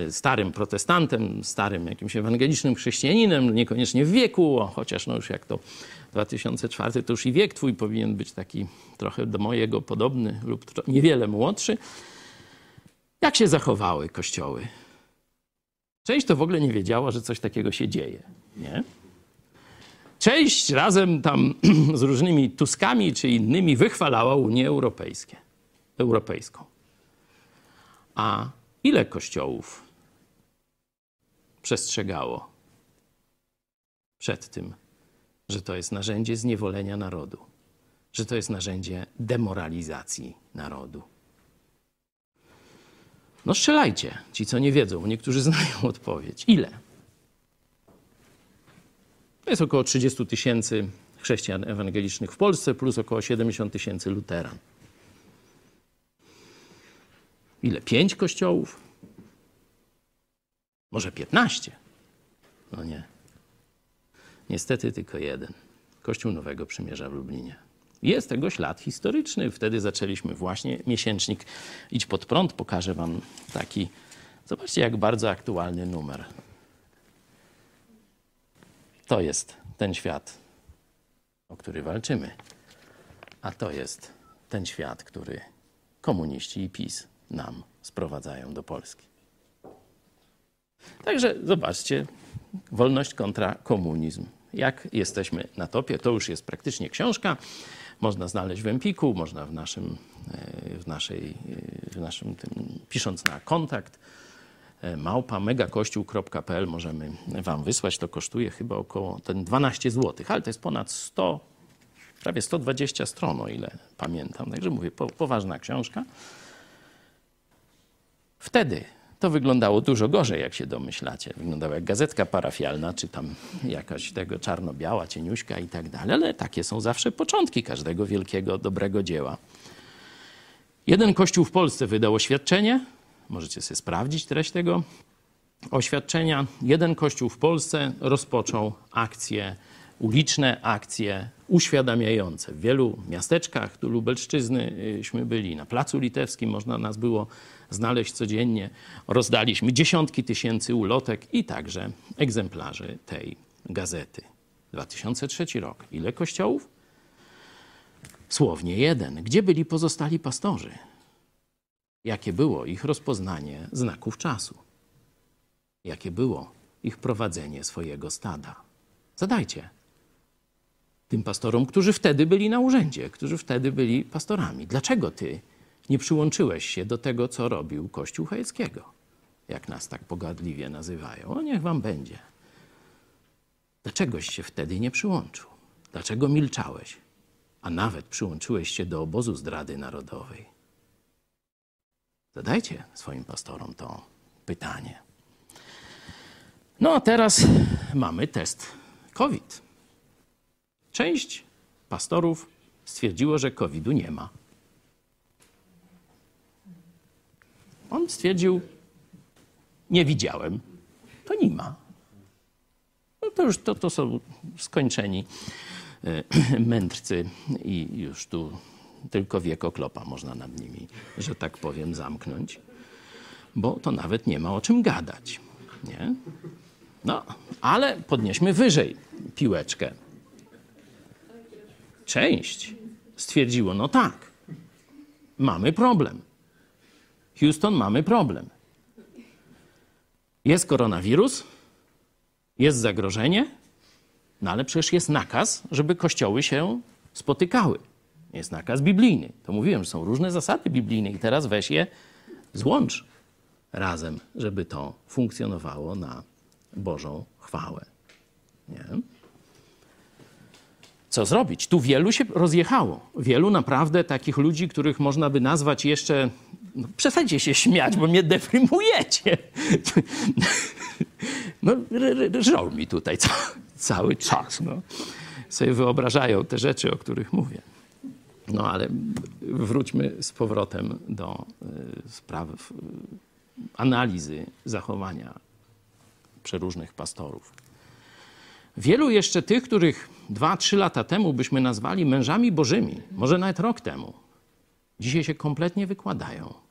starym protestantem, starym jakimś ewangelicznym chrześcijaninem, niekoniecznie w wieku, chociaż no już jak to 2004, to już i wiek twój powinien być taki trochę do mojego podobny lub niewiele młodszy. Jak się zachowały kościoły? Część to w ogóle nie wiedziała, że coś takiego się dzieje. Nie? Część razem tam z różnymi Tuskami czy innymi wychwalała Unię Europejskie, Europejską. A ile kościołów przestrzegało przed tym, że to jest narzędzie zniewolenia narodu, że to jest narzędzie demoralizacji narodu. No strzelajcie, ci co nie wiedzą, niektórzy znają odpowiedź. Ile? To jest około 30 tysięcy chrześcijan ewangelicznych w Polsce, plus około 70 tysięcy luteran. Ile? Pięć kościołów? Może 15? No nie. Niestety tylko jeden. Kościół Nowego Przymierza w Lublinie. Jest tego ślad historyczny. Wtedy zaczęliśmy właśnie miesięcznik Idź pod prąd. Pokażę wam taki. Zobaczcie, jak bardzo aktualny numer. To jest ten świat, o który walczymy. A to jest ten świat, który komuniści i PiS nam sprowadzają do Polski. Także zobaczcie, wolność kontra komunizm. Jak jesteśmy na topie, to już jest praktycznie książka. Można znaleźć w Empiku, można w naszym, e, w naszej, e, w naszym tym, pisząc na kontakt e, małpa megakościół.pl możemy wam wysłać. To kosztuje chyba około ten 12 zł, ale to jest ponad 100, prawie 120 stron, o ile pamiętam. Także mówię, po, poważna książka. Wtedy to wyglądało dużo gorzej, jak się domyślacie. Wyglądało jak gazetka parafialna, czy tam jakaś tego czarno-biała, cieniuśka i tak dalej, ale takie są zawsze początki każdego wielkiego, dobrego dzieła. Jeden kościół w Polsce wydał oświadczenie, możecie sobie sprawdzić treść tego oświadczenia. Jeden kościół w Polsce rozpoczął akcje, uliczne akcje uświadamiające. W wielu miasteczkach tu Lubelszczyznyśmy byli, na Placu Litewskim można nas było znaleźć codziennie. Rozdaliśmy dziesiątki tysięcy ulotek i także egzemplarzy tej gazety. 2003 rok. Ile kościołów? Słownie jeden. Gdzie byli pozostali pastorzy? Jakie było ich rozpoznanie znaków czasu? Jakie było ich prowadzenie swojego stada? Zadajcie tym pastorom, którzy wtedy byli na urzędzie, którzy wtedy byli pastorami. Dlaczego ty nie przyłączyłeś się do tego, co robił Kościół Chojeckiego? Jak nas tak pogadliwie nazywają. O, niech wam będzie. Dlaczegoś się wtedy nie przyłączył? Dlaczego milczałeś? A nawet przyłączyłeś się do obozu zdrady narodowej. Zadajcie swoim pastorom to pytanie. No a teraz mamy test COVID. Część pastorów stwierdziło, że COVID-u nie ma. On stwierdził, nie widziałem, to nie ma. No to już to, to są skończeni e, mędrcy i już tu tylko wiek oklopa można nad nimi, że tak powiem, zamknąć, bo to nawet nie ma o czym gadać. Nie? No, ale podnieśmy wyżej piłeczkę. Część stwierdziło, no tak, mamy problem. Houston, mamy problem. Jest koronawirus, jest zagrożenie, no ale przecież jest nakaz, żeby kościoły się spotykały. Jest nakaz biblijny. To mówiłem, że są różne zasady biblijne i teraz weź je złącz razem, żeby to funkcjonowało na Bożą chwałę. Nie? Co zrobić? Tu wielu się rozjechało. Wielu naprawdę takich ludzi, których można by nazwać jeszcze. No, przestańcie się śmiać, bo mnie deprymujecie. No, żał mi tutaj ca cały czas. No. Sobie wyobrażają te rzeczy, o których mówię. No ale wróćmy z powrotem do y, spraw y, analizy zachowania przeróżnych pastorów. Wielu jeszcze tych, których dwa, trzy lata temu byśmy nazwali mężami bożymi, może nawet rok temu, dzisiaj się kompletnie wykładają.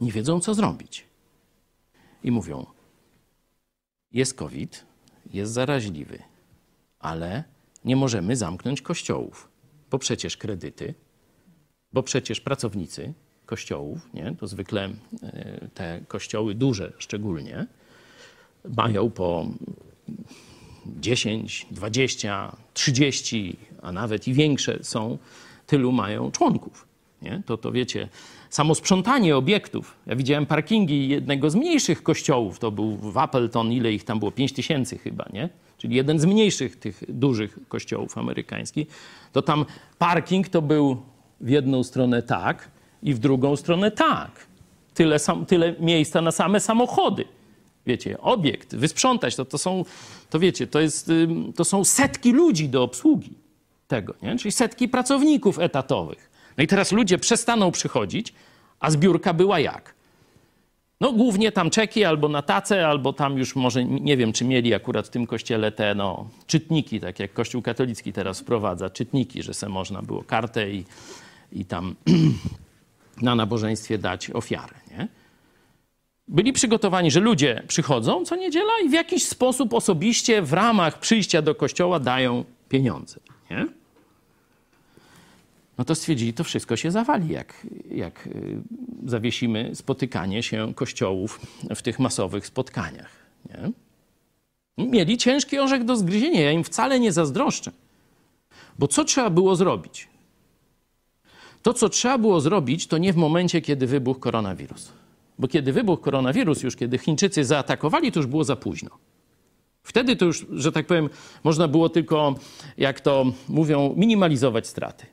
Nie wiedzą, co zrobić. I mówią: Jest COVID, jest zaraźliwy, ale nie możemy zamknąć kościołów, bo przecież kredyty, bo przecież pracownicy kościołów, nie? to zwykle e, te kościoły duże szczególnie, mają po 10, 20, 30, a nawet i większe są, tylu mają członków. Nie? To, to wiecie, samo sprzątanie obiektów. Ja widziałem parkingi jednego z mniejszych kościołów, to był w Appleton, ile ich tam było? 5 tysięcy chyba, nie? czyli jeden z mniejszych tych dużych kościołów amerykańskich, to tam parking to był w jedną stronę tak i w drugą stronę tak. Tyle, sam, tyle miejsca na same samochody. Wiecie, obiekt, wysprzątać, to, to są, to wiecie, to, jest, to są setki ludzi do obsługi tego, nie? czyli setki pracowników etatowych. No i teraz ludzie przestaną przychodzić, a zbiórka była jak? No głównie tam czeki albo na tacę, albo tam już może, nie wiem, czy mieli akurat w tym kościele te no, czytniki, tak jak Kościół katolicki teraz wprowadza, czytniki, że se można było kartę i, i tam na nabożeństwie dać ofiarę, nie? Byli przygotowani, że ludzie przychodzą co niedziela i w jakiś sposób osobiście w ramach przyjścia do kościoła dają pieniądze, nie? No to stwierdzili, to wszystko się zawali, jak, jak y, zawiesimy spotykanie się kościołów w tych masowych spotkaniach. Nie? Mieli ciężki orzech do zgryzienia, ja im wcale nie zazdroszczę. Bo co trzeba było zrobić? To, co trzeba było zrobić, to nie w momencie, kiedy wybuchł koronawirus. Bo kiedy wybuchł koronawirus, już kiedy Chińczycy zaatakowali, to już było za późno. Wtedy to już, że tak powiem, można było tylko, jak to mówią, minimalizować straty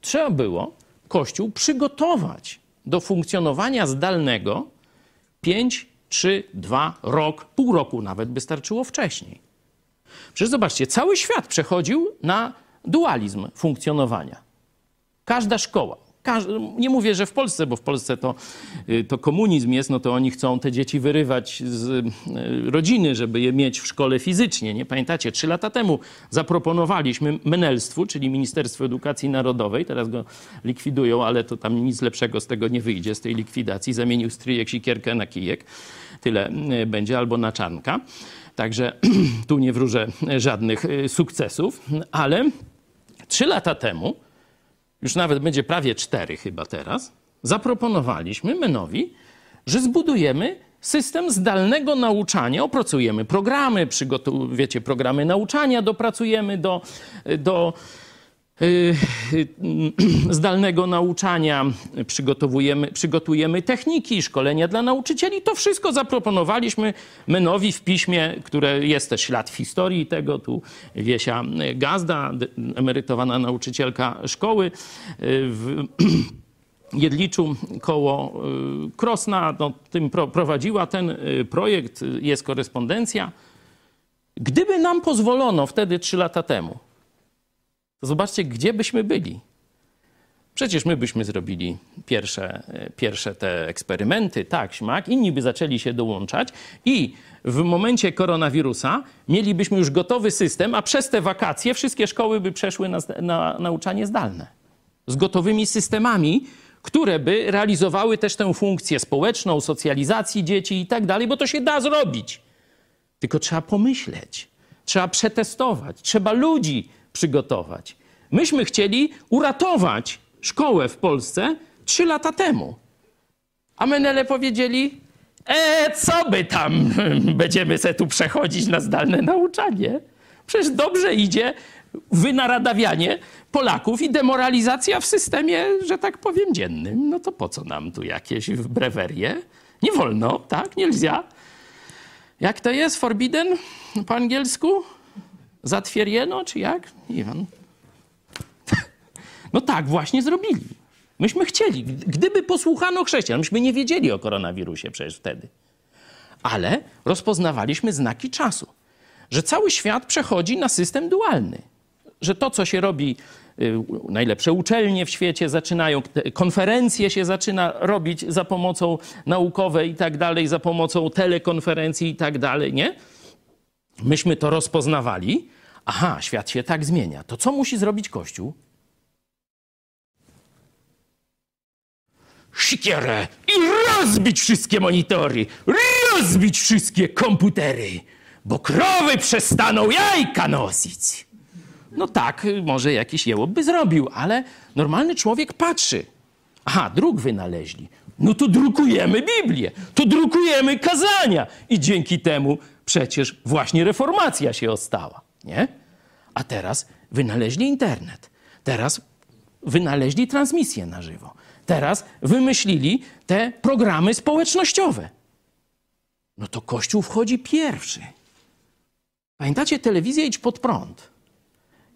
trzeba było Kościół przygotować do funkcjonowania zdalnego 5, 3, 2, rok, pół roku nawet by starczyło wcześniej. Przecież zobaczcie, cały świat przechodził na dualizm funkcjonowania. Każda szkoła, nie mówię, że w Polsce, bo w Polsce to, y, to komunizm jest, no to oni chcą te dzieci wyrywać z y, rodziny, żeby je mieć w szkole fizycznie. Nie pamiętacie, trzy lata temu zaproponowaliśmy menelstwu, czyli Ministerstwo Edukacji Narodowej, teraz go likwidują, ale to tam nic lepszego z tego nie wyjdzie, z tej likwidacji. Zamienił stryjek sikierkę na kijek. Tyle y, będzie, albo na czarnka. Także tu nie wróżę żadnych sukcesów, ale trzy lata temu już nawet będzie prawie cztery chyba teraz, zaproponowaliśmy Menowi, że zbudujemy system zdalnego nauczania, opracujemy programy, wiecie, programy nauczania dopracujemy do, do zdalnego nauczania, przygotowujemy, przygotujemy techniki, szkolenia dla nauczycieli. To wszystko zaproponowaliśmy Menowi w piśmie, które jest też ślad w historii tego. Tu Wiesia Gazda, emerytowana nauczycielka szkoły y, w Jedliczu koło y, Krosna, no, tym prowadziła ten y, projekt, jest korespondencja. Gdyby nam pozwolono wtedy, trzy lata temu, to zobaczcie, gdzie byśmy byli. Przecież my byśmy zrobili pierwsze, pierwsze te eksperymenty, tak, śmak, inni by zaczęli się dołączać i w momencie koronawirusa mielibyśmy już gotowy system, a przez te wakacje wszystkie szkoły by przeszły na, na nauczanie zdalne. Z gotowymi systemami, które by realizowały też tę funkcję społeczną, socjalizacji dzieci i tak dalej, bo to się da zrobić. Tylko trzeba pomyśleć, trzeba przetestować, trzeba ludzi przygotować. Myśmy chcieli uratować szkołę w Polsce trzy lata temu. A Menele powiedzieli, e, co by tam, będziemy se tu przechodzić na zdalne nauczanie. Przecież dobrze idzie wynaradawianie Polaków i demoralizacja w systemie, że tak powiem, dziennym. No to po co nam tu jakieś brewerie? Nie wolno, tak? Nie lzia. Jak to jest? Forbidden po angielsku? Zatwierdzieno, czy jak? Wiem. No tak właśnie zrobili. Myśmy chcieli. Gdyby posłuchano chrześcijan, myśmy nie wiedzieli o koronawirusie przecież wtedy. Ale rozpoznawaliśmy znaki czasu, że cały świat przechodzi na system dualny. Że to, co się robi, y, najlepsze uczelnie w świecie zaczynają, konferencje się zaczyna robić za pomocą naukowej i tak dalej, za pomocą telekonferencji i tak dalej, nie? Myśmy to rozpoznawali. Aha, świat się tak zmienia. To co musi zrobić Kościół? Sikierę i rozbić wszystkie monitory, rozbić wszystkie komputery, bo krowy przestaną jajka nosić. No tak, może jakiś jełop by zrobił, ale normalny człowiek patrzy. Aha, druk wynaleźli. No to drukujemy Biblię, to drukujemy kazania i dzięki temu przecież właśnie reformacja się ostała, nie? A teraz wynaleźli internet. Teraz wynaleźli transmisję na żywo. Teraz wymyślili te programy społecznościowe. No to Kościół wchodzi pierwszy. Pamiętacie telewizję Idź Pod Prąd?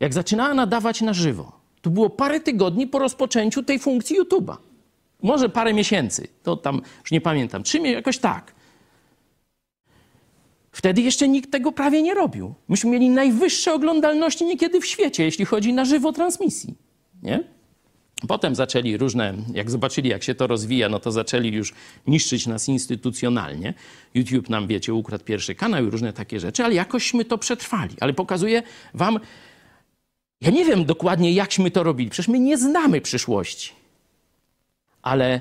Jak zaczynała nadawać na żywo, to było parę tygodni po rozpoczęciu tej funkcji YouTube'a. Może parę miesięcy, to tam już nie pamiętam, trzy jakoś tak. Wtedy jeszcze nikt tego prawie nie robił. Myśmy mieli najwyższe oglądalności niekiedy w świecie, jeśli chodzi na żywo transmisji. Nie? Potem zaczęli różne, jak zobaczyli, jak się to rozwija, no to zaczęli już niszczyć nas instytucjonalnie. YouTube nam, wiecie, ukradł pierwszy kanał i różne takie rzeczy, ale jakośmy to przetrwali. Ale pokazuję wam, ja nie wiem dokładnie, jakśmy to robili. Przecież my nie znamy przyszłości. Ale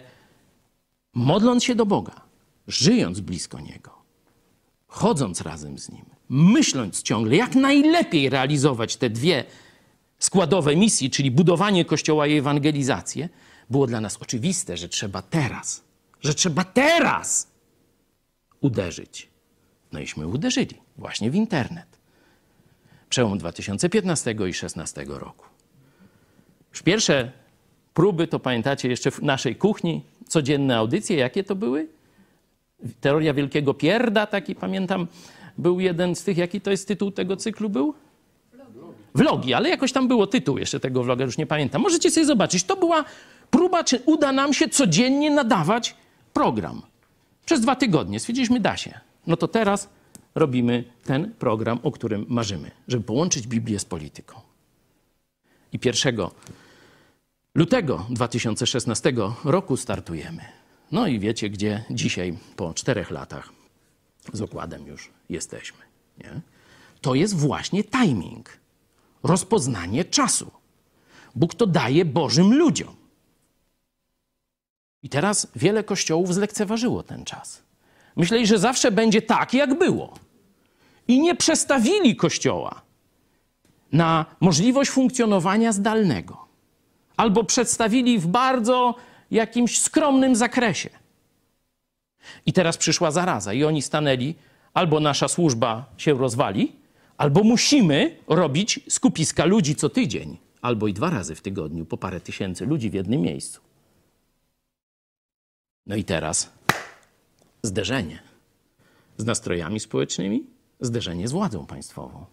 modląc się do Boga, żyjąc blisko Niego, chodząc razem z Nim, myśląc ciągle, jak najlepiej realizować te dwie składowe misji, czyli budowanie Kościoła i ewangelizację, było dla nas oczywiste, że trzeba teraz, że trzeba teraz uderzyć. No iśmy uderzyli właśnie w internet. Przełom 2015 i 2016 roku. Już pierwsze próby, to pamiętacie jeszcze w naszej kuchni, codzienne audycje, jakie to były? Teoria Wielkiego Pierda, taki pamiętam, był jeden z tych, jaki to jest tytuł tego cyklu był? Vlogi, ale jakoś tam było tytuł jeszcze tego vloga, już nie pamiętam. Możecie sobie zobaczyć. To była próba, czy uda nam się codziennie nadawać program. Przez dwa tygodnie stwierdziliśmy, da się. No to teraz robimy ten program, o którym marzymy, żeby połączyć Biblię z polityką. I 1 lutego 2016 roku startujemy. No i wiecie, gdzie dzisiaj, po czterech latach, z okładem już jesteśmy. Nie? To jest właśnie timing, rozpoznanie czasu. Bóg to daje Bożym ludziom. I teraz wiele kościołów zlekceważyło ten czas. Myśleli, że zawsze będzie tak, jak było. I nie przestawili kościoła na możliwość funkcjonowania zdalnego. Albo przedstawili w bardzo jakimś skromnym zakresie. I teraz przyszła zaraza, i oni stanęli, albo nasza służba się rozwali, albo musimy robić skupiska ludzi co tydzień, albo i dwa razy w tygodniu, po parę tysięcy ludzi w jednym miejscu. No i teraz zderzenie z nastrojami społecznymi, zderzenie z władzą państwową.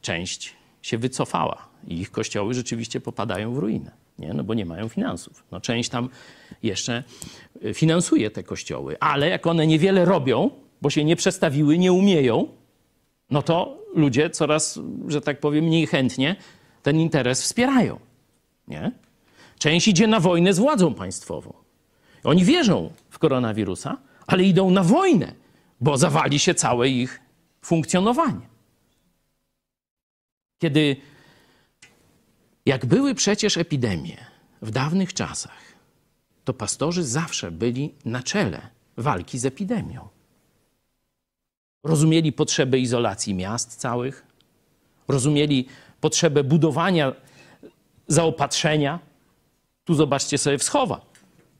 Część się wycofała i ich kościoły rzeczywiście popadają w ruinę, nie? No bo nie mają finansów. No część tam jeszcze y, finansuje te kościoły, ale jak one niewiele robią, bo się nie przestawiły, nie umieją, no to ludzie coraz, że tak powiem, mniej chętnie ten interes wspierają. Nie? Część idzie na wojnę z władzą państwową. Oni wierzą w koronawirusa, ale idą na wojnę, bo zawali się całe ich funkcjonowanie. Kiedy, jak były przecież epidemie w dawnych czasach, to pastorzy zawsze byli na czele walki z epidemią. Rozumieli potrzebę izolacji miast całych, rozumieli potrzebę budowania zaopatrzenia. Tu zobaczcie sobie Wschowa.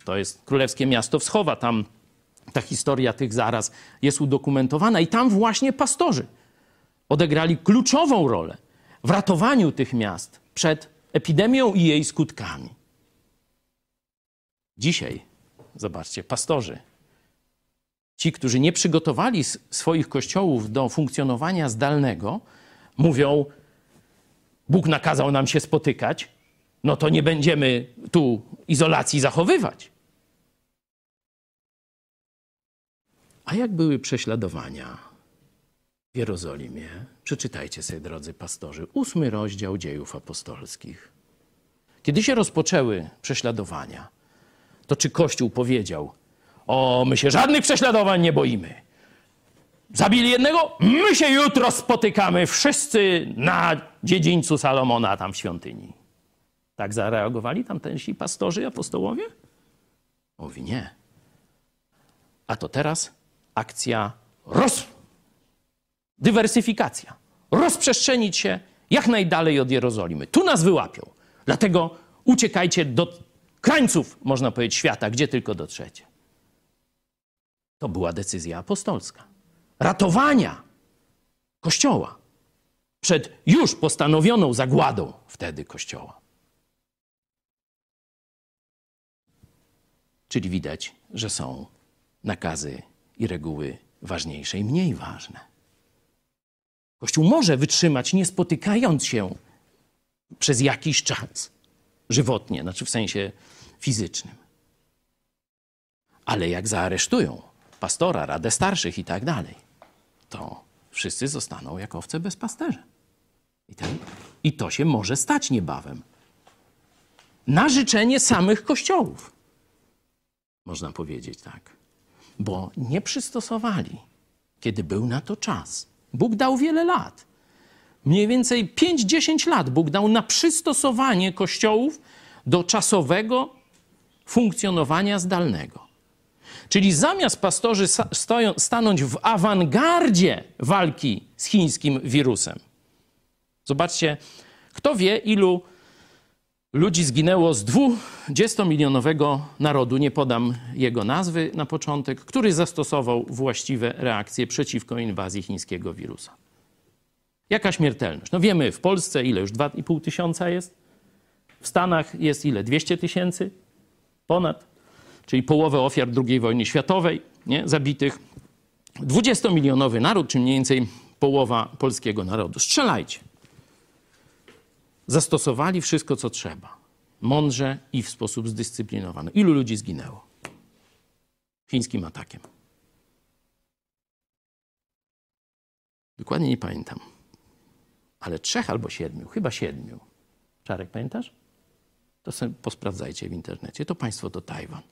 To jest królewskie miasto Wschowa. Tam ta historia tych zaraz jest udokumentowana i tam właśnie pastorzy odegrali kluczową rolę w ratowaniu tych miast przed epidemią i jej skutkami. Dzisiaj, zobaczcie, pastorzy ci, którzy nie przygotowali swoich kościołów do funkcjonowania zdalnego, mówią: Bóg nakazał nam się spotykać, no to nie będziemy tu izolacji zachowywać. A jak były prześladowania w Jerozolimie? Przeczytajcie sobie, drodzy pastorzy, ósmy rozdział dziejów apostolskich. Kiedy się rozpoczęły prześladowania, to czy Kościół powiedział: o, my się żadnych prześladowań nie boimy. Zabili jednego, my się jutro spotykamy wszyscy na dziedzińcu Salomona tam w świątyni. Tak zareagowali tamtęsi pastorzy, apostołowie? Mówi nie. A to teraz akcja roz... dywersyfikacja. Rozprzestrzenić się jak najdalej od Jerozolimy. Tu nas wyłapią. Dlatego uciekajcie do krańców, można powiedzieć, świata, gdzie tylko dotrzecie. To była decyzja apostolska. Ratowania Kościoła przed już postanowioną zagładą wtedy Kościoła. Czyli widać, że są nakazy i reguły ważniejsze i mniej ważne. Kościół może wytrzymać, nie spotykając się przez jakiś czas żywotnie, znaczy w sensie fizycznym. Ale jak zaaresztują pastora, radę starszych i tak dalej, to wszyscy zostaną jak owce bez pasterza. I, ten, I to się może stać niebawem. Na życzenie samych kościołów. Można powiedzieć tak. Bo nie przystosowali, kiedy był na to czas. Bóg dał wiele lat. Mniej więcej 5-10 lat Bóg dał na przystosowanie kościołów do czasowego funkcjonowania zdalnego. Czyli zamiast pastorzy stanąć w awangardzie walki z chińskim wirusem. Zobaczcie, kto wie, ilu ludzi zginęło z 20-milionowego narodu, nie podam jego nazwy na początek, który zastosował właściwe reakcje przeciwko inwazji chińskiego wirusa. Jaka śmiertelność? No wiemy, w Polsce ile już 2,5 tysiąca jest? W Stanach jest ile? 200 tysięcy? Ponad? Czyli połowę ofiar II wojny światowej nie? zabitych. 20-milionowy naród, czy mniej więcej połowa polskiego narodu. Strzelajcie. Zastosowali wszystko, co trzeba. Mądrze i w sposób zdyscyplinowany. Ilu ludzi zginęło? Chińskim atakiem. Dokładnie nie pamiętam. Ale trzech albo siedmiu, chyba siedmiu. Czarek, pamiętasz? To sobie posprawdzajcie w internecie. To państwo to Tajwan.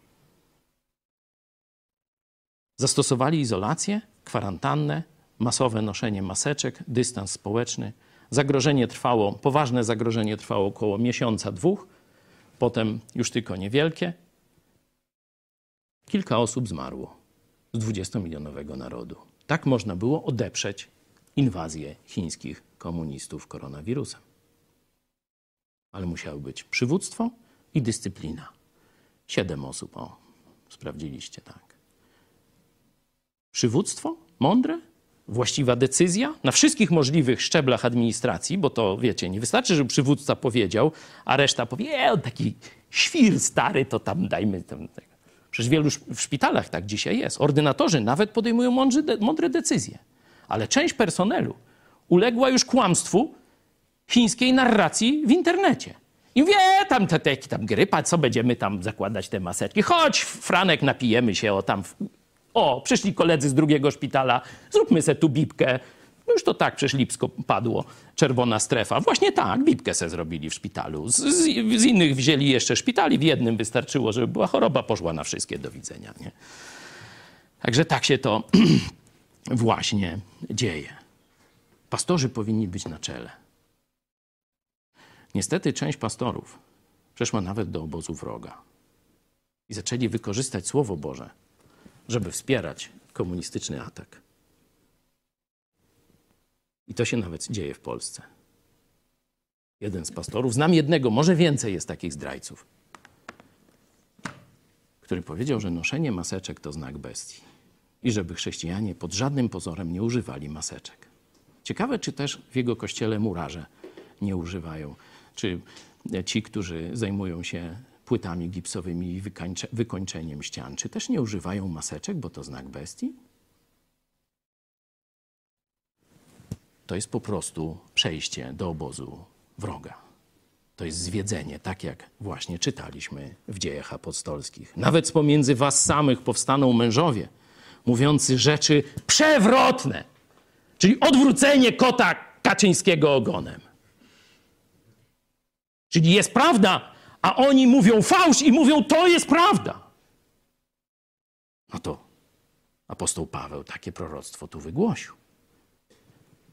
Zastosowali izolację, kwarantannę, masowe noszenie maseczek, dystans społeczny. Zagrożenie trwało, poważne zagrożenie trwało około miesiąca, dwóch, potem już tylko niewielkie. Kilka osób zmarło z 20-milionowego narodu. Tak można było odeprzeć inwazję chińskich komunistów koronawirusem. Ale musiało być przywództwo i dyscyplina. Siedem osób, o, sprawdziliście, tak. Przywództwo mądre, właściwa decyzja na wszystkich możliwych szczeblach administracji, bo to wiecie, nie wystarczy, żeby przywódca powiedział, a reszta powie, e, taki świr stary, to tam dajmy tam. Tego. Przecież wielu w szpitalach tak dzisiaj jest. Ordynatorzy nawet podejmują mądre, mądre decyzje, ale część personelu uległa już kłamstwu chińskiej narracji w internecie. I wie, tam te, te, tam grypa, co będziemy tam zakładać te maseczki? Chodź, Franek, napijemy się, o tam o, przyszli koledzy z drugiego szpitala, zróbmy se tu bibkę. No już to tak przecież Lipsko padło, czerwona strefa. Właśnie tak, bibkę se zrobili w szpitalu. Z, z, z, innych wzięli jeszcze szpitali, w jednym wystarczyło, żeby była choroba, poszła na wszystkie do widzenia. Nie? Także tak się to właśnie dzieje. Pastorzy powinni być na czele. Niestety część pastorów przeszła nawet do obozu wroga i zaczęli wykorzystać Słowo Boże żeby wspierać komunistyczny atak. I to się nawet dzieje w Polsce. Jeden z pastorów, znam jednego, może więcej jest takich zdrajców, który powiedział, że noszenie maseczek to znak bestii i żeby chrześcijanie pod żadnym pozorem nie używali maseczek. Ciekawe, czy też w jego kościele murarze nie używają, czy ci, którzy zajmują się płytami gipsowymi i wykończeniem ścian. Czy też nie używają maseczek, bo to znak bestii? To jest po prostu przejście do obozu wroga. To jest zwiedzenie, tak jak właśnie czytaliśmy w dziejach apostolskich. Nawet pomiędzy was samych powstaną mężowie, mówiący rzeczy przewrotne, czyli odwrócenie kota Kaczyńskiego ogonem. Czyli jest prawda, a oni mówią fałsz i mówią, to jest prawda. No to apostoł Paweł takie proroctwo tu wygłosił.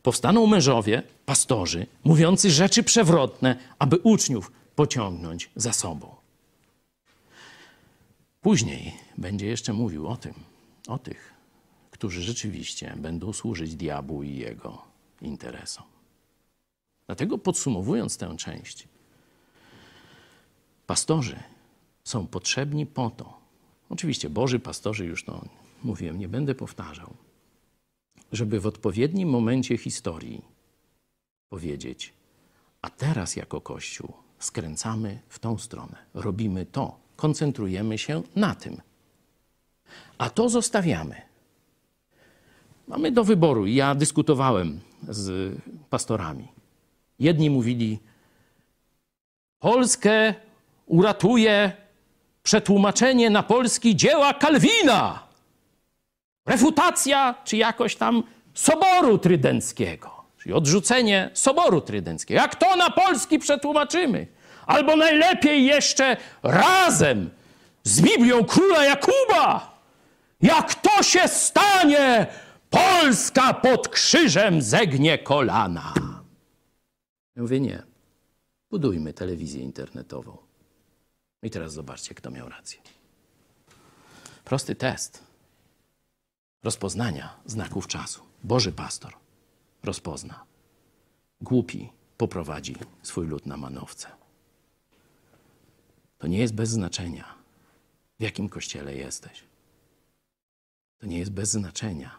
Powstaną mężowie, pastorzy, mówiący rzeczy przewrotne, aby uczniów pociągnąć za sobą. Później będzie jeszcze mówił o tym, o tych, którzy rzeczywiście będą służyć diabłu i jego interesom. Dlatego podsumowując tę część, Pastorzy są potrzebni po to, oczywiście Boży pastorzy już to mówiłem, nie będę powtarzał, żeby w odpowiednim momencie historii powiedzieć, a teraz jako Kościół skręcamy w tą stronę, robimy to, koncentrujemy się na tym, a to zostawiamy. mamy do wyboru. Ja dyskutowałem z pastorami. Jedni mówili, Polskę uratuje przetłumaczenie na polski dzieła Kalwina. Refutacja, czy jakoś tam Soboru Trydenckiego, czyli odrzucenie Soboru Trydenckiego. Jak to na polski przetłumaczymy? Albo najlepiej jeszcze razem z Biblią Króla Jakuba. Jak to się stanie, Polska pod krzyżem zegnie kolana. Ja mówię, nie. Budujmy telewizję internetową. I teraz zobaczcie, kto miał rację. Prosty test rozpoznania znaków czasu. Boży pastor rozpozna. Głupi poprowadzi swój lud na manowce. To nie jest bez znaczenia, w jakim kościele jesteś. To nie jest bez znaczenia,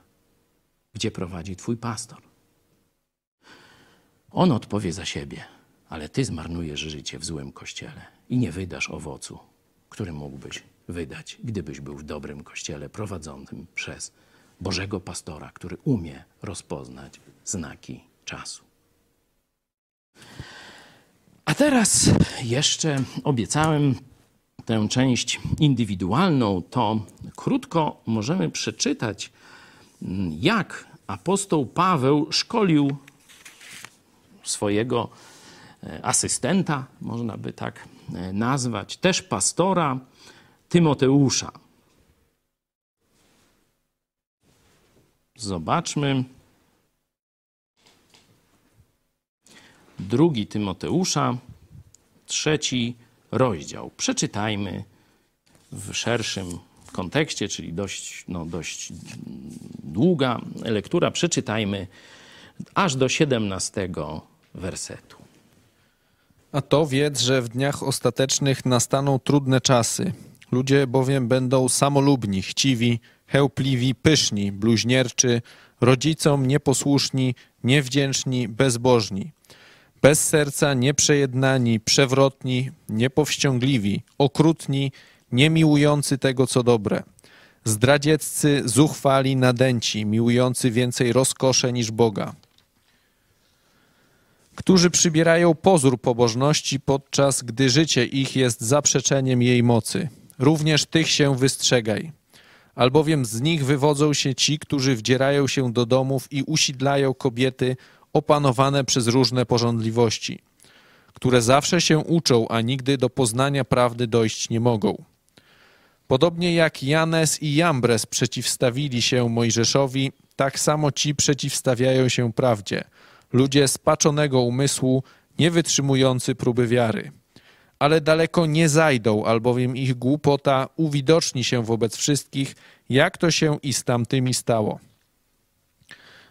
gdzie prowadzi Twój pastor. On odpowie za siebie, ale Ty zmarnujesz życie w złym kościele i nie wydasz owocu, który mógłbyś wydać, gdybyś był w dobrym kościele prowadzonym przez Bożego pastora, który umie rozpoznać znaki czasu. A teraz jeszcze obiecałem tę część indywidualną, to krótko możemy przeczytać, jak apostoł Paweł szkolił swojego asystenta, można by tak e, nazwać, też pastora Tymoteusza. Zobaczmy. Drugi Tymoteusza, trzeci rozdział. Przeczytajmy w szerszym kontekście, czyli dość, no, dość długa lektura. Przeczytajmy aż do 17 wersetu. A to wiedz, że w dniach ostatecznych nastaną trudne czasy. Ludzie bowiem będą samolubni, chciwi, chełpliwi, pyszni, bluźnierczy, rodzicom nieposłuszni, niewdzięczni, bezbożni. Bez serca nieprzejednani, przewrotni, niepowściągliwi, okrutni, niemiłujący tego, co dobre. Zdradzieccy, zuchwali, nadęci, miłujący więcej rozkosze niż Boga. Którzy przybierają pozór pobożności, podczas gdy życie ich jest zaprzeczeniem jej mocy. Również tych się wystrzegaj. Albowiem z nich wywodzą się ci, którzy wdzierają się do domów i usidlają kobiety opanowane przez różne porządliwości, które zawsze się uczą, a nigdy do poznania prawdy dojść nie mogą. Podobnie jak Janes i Jambres przeciwstawili się Mojżeszowi, tak samo ci przeciwstawiają się prawdzie. Ludzie spaczonego umysłu, nie wytrzymujący próby wiary. Ale daleko nie zajdą, albowiem ich głupota uwidoczni się wobec wszystkich, jak to się i z tamtymi stało.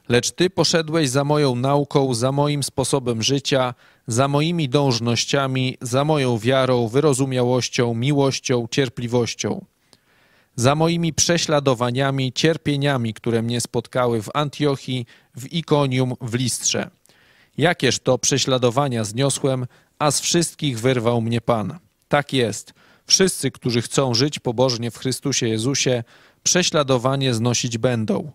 Lecz ty poszedłeś za moją nauką, za moim sposobem życia, za moimi dążnościami, za moją wiarą, wyrozumiałością, miłością, cierpliwością, za moimi prześladowaniami, cierpieniami, które mnie spotkały w Antiochii, w Ikonium, w Listrze. Jakież to prześladowania zniosłem, a z wszystkich wyrwał mnie Pan. Tak jest. Wszyscy, którzy chcą żyć pobożnie w Chrystusie Jezusie, prześladowanie znosić będą.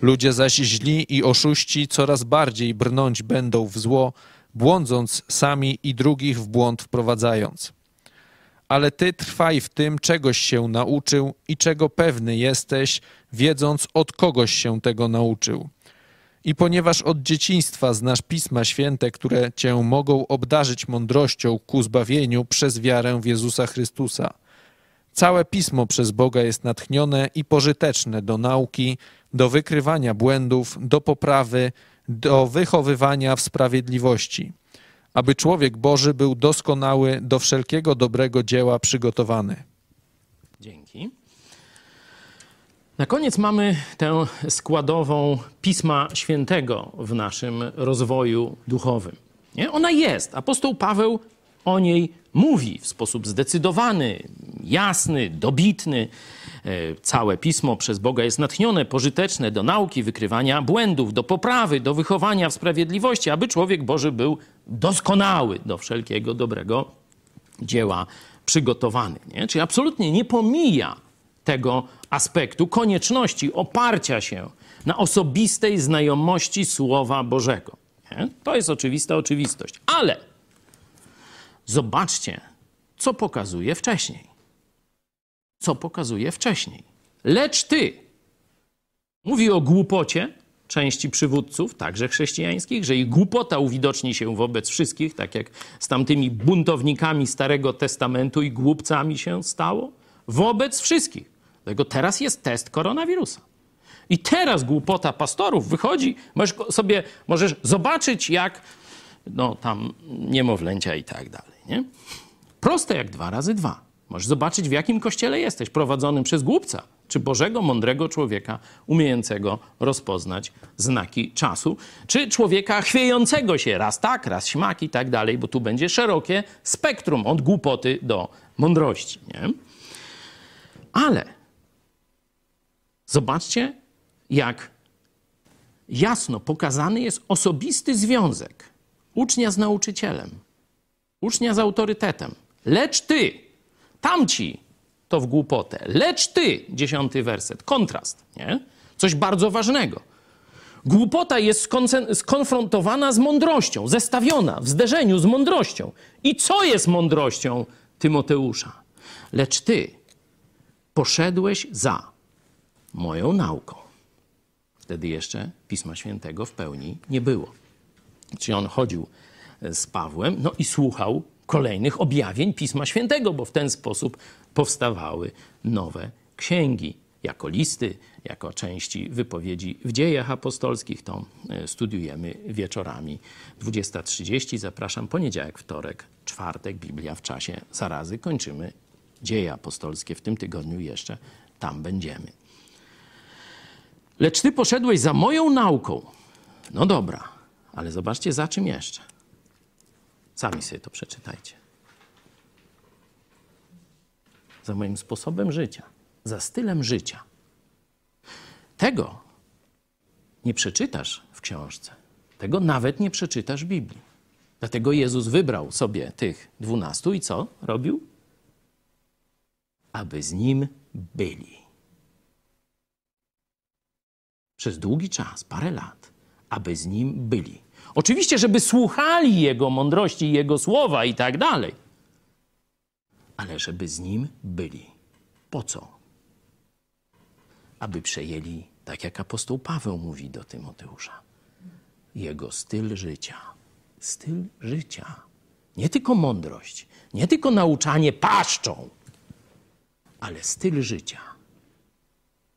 Ludzie zaś źli i oszuści coraz bardziej brnąć będą w zło, błądząc sami i drugich w błąd wprowadzając. Ale ty trwaj w tym, czegoś się nauczył i czego pewny jesteś, wiedząc od kogoś się tego nauczył. I ponieważ od dzieciństwa znasz Pisma Święte, które cię mogą obdarzyć mądrością ku zbawieniu przez wiarę w Jezusa Chrystusa. Całe Pismo przez Boga jest natchnione i pożyteczne do nauki, do wykrywania błędów, do poprawy, do wychowywania w sprawiedliwości, aby człowiek Boży był doskonały, do wszelkiego dobrego dzieła przygotowany. Dzięki. Na koniec mamy tę składową Pisma Świętego w naszym rozwoju duchowym. Nie? Ona jest. Apostoł Paweł o niej mówi w sposób zdecydowany, jasny, dobitny. E, Całe pismo przez Boga jest natchnione, pożyteczne do nauki, wykrywania błędów, do poprawy, do wychowania w sprawiedliwości, aby człowiek Boży był doskonały do wszelkiego dobrego dzieła przygotowany. Nie? Czyli absolutnie nie pomija tego aspektu konieczności oparcia się na osobistej znajomości Słowa Bożego. Nie? To jest oczywista oczywistość. Ale zobaczcie, co pokazuje wcześniej. Co pokazuje wcześniej. Lecz ty, mówi o głupocie części przywódców, także chrześcijańskich, że ich głupota uwidoczni się wobec wszystkich, tak jak z tamtymi buntownikami Starego Testamentu i głupcami się stało, wobec wszystkich. Dlatego teraz jest test koronawirusa. I teraz głupota pastorów wychodzi, możesz sobie możesz zobaczyć, jak no tam niemowlęcia i tak dalej. Nie? Proste jak dwa razy dwa. Możesz zobaczyć, w jakim kościele jesteś, prowadzonym przez głupca, czy Bożego, mądrego człowieka, umiejącego rozpoznać znaki czasu, czy człowieka chwiejącego się raz tak, raz śmak i tak dalej, bo tu będzie szerokie spektrum od głupoty do mądrości. Nie? Ale zobaczcie, jak jasno pokazany jest osobisty związek ucznia z nauczycielem, ucznia z autorytetem. Lecz ty, tamci to w głupotę, lecz ty, dziesiąty werset, kontrast, nie? Coś bardzo ważnego. Głupota jest skonfrontowana z mądrością, zestawiona w zderzeniu z mądrością. I co jest mądrością Tymoteusza? Lecz ty poszedłeś za moją nauką. Wtedy jeszcze Pisma Świętego w pełni nie było. Czyli on chodził z Pawłem, no i słuchał kolejnych objawień Pisma Świętego, bo w ten sposób powstawały nowe księgi. Jako listy, jako części wypowiedzi w dziejach apostolskich, to e, studiujemy wieczorami 20.30. Zapraszam poniedziałek, wtorek, czwartek, Biblia w czasie zarazy. Kończymy dzieje apostolskie w tym tygodniu jeszcze. Tam będziemy. Lecz ty poszedłeś za moją nauką. No dobra, ale zobaczcie za czym jeszcze. Sami sobie to przeczytajcie. Za moim sposobem życia, za stylem życia. Tego nie przeczytasz w książce. Tego nawet nie przeczytasz w Biblii. Dlatego Jezus wybrał sobie tych dwunastu i co robił? Aby z nim byli. Przez długi czas, parę lat, aby z nim byli. Oczywiście, żeby słuchali Jego mądrości, Jego słowa i tak dalej, ale żeby z Nim byli. Po co? Aby przejęli, tak jak apostoł Paweł mówi do Tymoteusza, Jego styl życia. Styl życia. Nie tylko mądrość, nie tylko nauczanie paszczą, ale styl życia.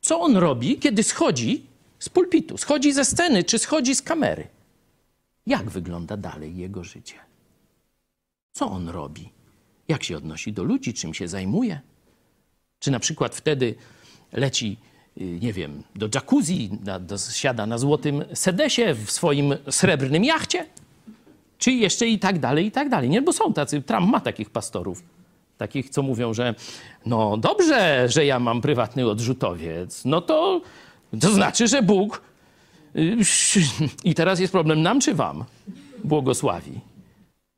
Co on robi, kiedy schodzi z pulpitu, schodzi ze sceny czy schodzi z kamery? Jak wygląda dalej jego życie. Co on robi? Jak się odnosi do ludzi, czym się zajmuje? Czy na przykład wtedy leci, y, nie wiem, do jacuzzi, na, do, siada na złotym sedesie w swoim srebrnym jachcie? Czy jeszcze i tak dalej, i tak dalej. Nie, bo są tacy, Trump ma takich pastorów, takich, co mówią, że no dobrze, że ja mam prywatny odrzutowiec, no to, to znaczy, że Bóg i teraz jest problem nam czy wam błogosławi.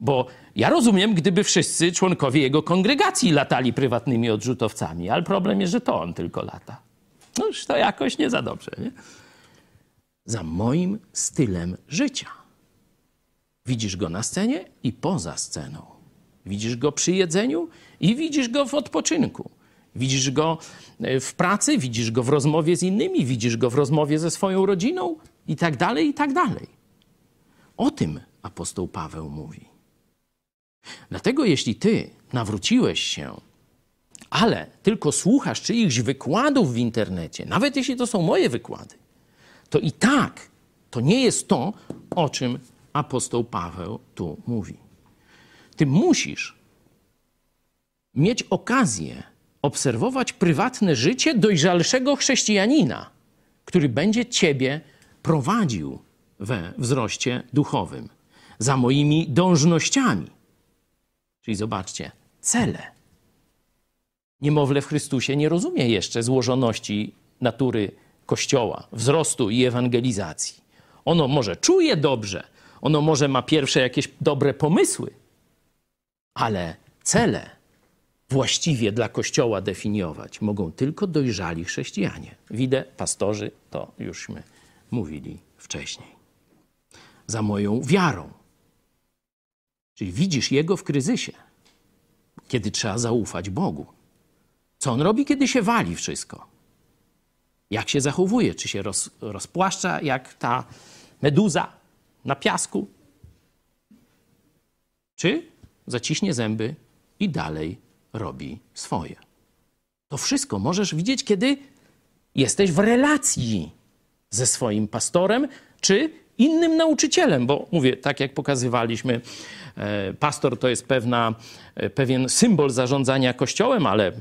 Bo ja rozumiem, gdyby wszyscy członkowie jego kongregacji latali prywatnymi odrzutowcami, ale problem jest, że to on tylko lata. No już to jakoś nie za dobrze. Nie? Za moim stylem życia. Widzisz go na scenie i poza sceną. Widzisz go przy jedzeniu i widzisz go w odpoczynku. Widzisz go e, w pracy, widzisz go w rozmowie z innymi, widzisz go w rozmowie ze swoją rodziną i tak dalej, i tak dalej. O tym apostoł Paweł mówi. Dlatego jeśli ty nawróciłeś się, ale tylko słuchasz czyichś wykładów w internecie, nawet jeśli to są moje wykłady, to i tak to nie jest to, o czym apostoł Paweł tu mówi. Ty musisz mieć okazję obserwować prywatne życie dojrzalszego chrześcijanina, który będzie ciebie prowadził we wzroście duchowym, za moimi dążnościami. Czyli zobaczcie, cele. Niemowlę w Chrystusie nie rozumie jeszcze złożoności natury Kościoła, wzrostu i ewangelizacji. Ono może czuje dobrze, ono może ma pierwsze jakieś dobre pomysły, ale cele właściwie dla Kościoła definiować mogą tylko dojrzali chrześcijanie. Widzę, pastorzy, to jużśmy mówili wcześniej. Za moją wiarą. Czyli widzisz Jego w kryzysie, kiedy trzeba zaufać Bogu. Co On robi, kiedy się wali wszystko? Jak się zachowuje? Czy się roz, rozpłaszcza jak ta meduza na piasku? Czy zaciśnie zęby i dalej robi swoje? To wszystko możesz widzieć, kiedy jesteś w relacji ze swoim pastorem czy innym nauczycielem, bo mówię, tak jak pokazywaliśmy, e, pastor to jest pewna, e, pewien symbol zarządzania kościołem, ale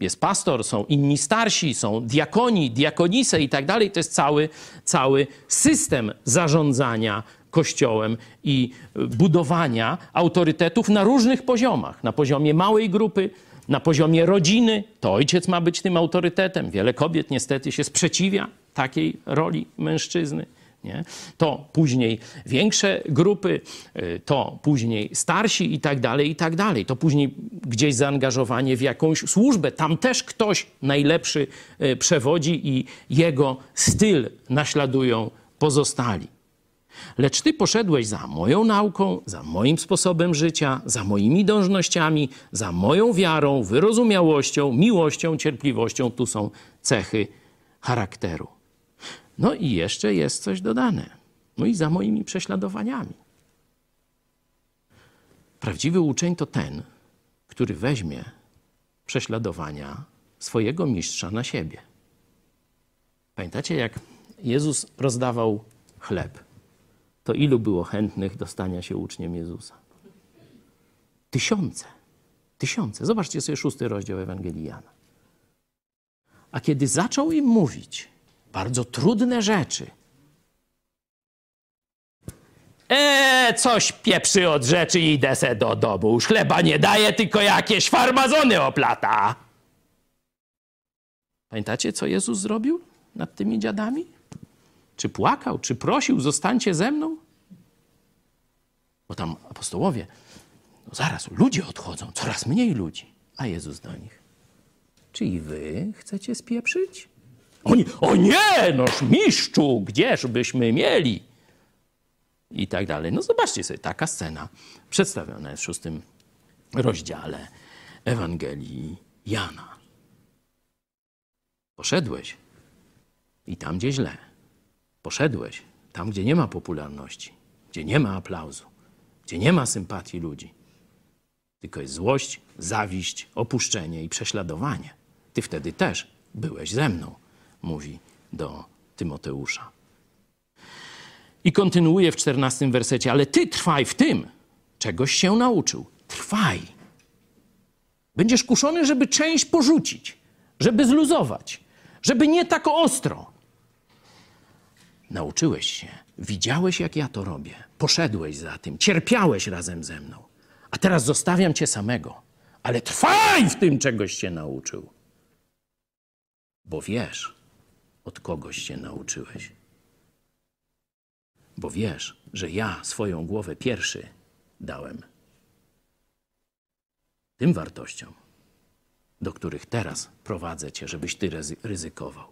jest pastor, są inni starsi, są diakoni, diakonise i tak dalej. To jest cały, cały system zarządzania kościołem i budowania autorytetów na różnych poziomach. Na poziomie małej grupy, na poziomie rodziny, to ojciec ma być tym autorytetem. Wiele kobiet niestety się sprzeciwia takiej roli mężczyzny. Nie? To później większe grupy, y, to później starsi i tak dalej, i tak dalej. To później gdzieś zaangażowanie w jakąś służbę. Tam też ktoś najlepszy y, przewodzi i jego styl naśladują pozostali. Lecz ty poszedłeś za moją nauką, za moim sposobem życia, za moimi dążnościami, za moją wiarą, wyrozumiałością, miłością, cierpliwością. Tu są cechy charakteru. No i jeszcze jest coś dodane. No i za moimi prześladowaniami. Prawdziwy uczeń to ten, który weźmie prześladowania swojego mistrza na siebie. Pamiętacie, jak Jezus rozdawał chleb, to ilu było chętnych do stania się uczniem Jezusa? Tysiące. Tysiące. Zobaczcie sobie szósty rozdział Ewangelii Jana. A kiedy zaczął im mówić bardzo trudne rzeczy, E, coś pieprzy od rzeczy i idę se do domu. Już chleba nie daje, tylko jakieś farmazony oplata. Pamiętacie, co Jezus zrobił nad tymi dziadami? Czy płakał, czy prosił, zostańcie ze mną? Bo tam apostołowie, no zaraz, ludzie odchodzą, coraz mniej ludzi. A Jezus do nich, czy i wy chcecie spieprzyć? Oni, o nie, noż mistrzu, gdzież byśmy mieli? I tak dalej. No zobaczcie sobie, taka scena przedstawiona jest w szóstym rozdziale Ewangelii Jana. Poszedłeś i tam, gdzie źle. Poszedłeś tam, gdzie nie ma popularności, gdzie nie ma aplauzu, gdzie nie ma sympatii ludzi. Tylko jest złość, zawiść, opuszczenie i prześladowanie. Ty wtedy też byłeś ze mną, mówi do Tymoteusza. I kontynuuje w czternastym wersecie, ale ty trwaj w tym, czegoś się nauczył. Trwaj. Będziesz kuszony, żeby część porzucić, żeby zluzować, żeby nie tak ostro. Nauczyłeś się, widziałeś, jak ja to robię, poszedłeś za tym, cierpiałeś razem ze mną, a teraz zostawiam cię samego. Ale trwaj w tym, czegoś się nauczył. Bo wiesz, od kogoś się nauczyłeś. Bo wiesz, że ja swoją głowę pierwszy dałem tym wartościom, do których teraz prowadzę cię, żebyś ty ryzy- ryzykował.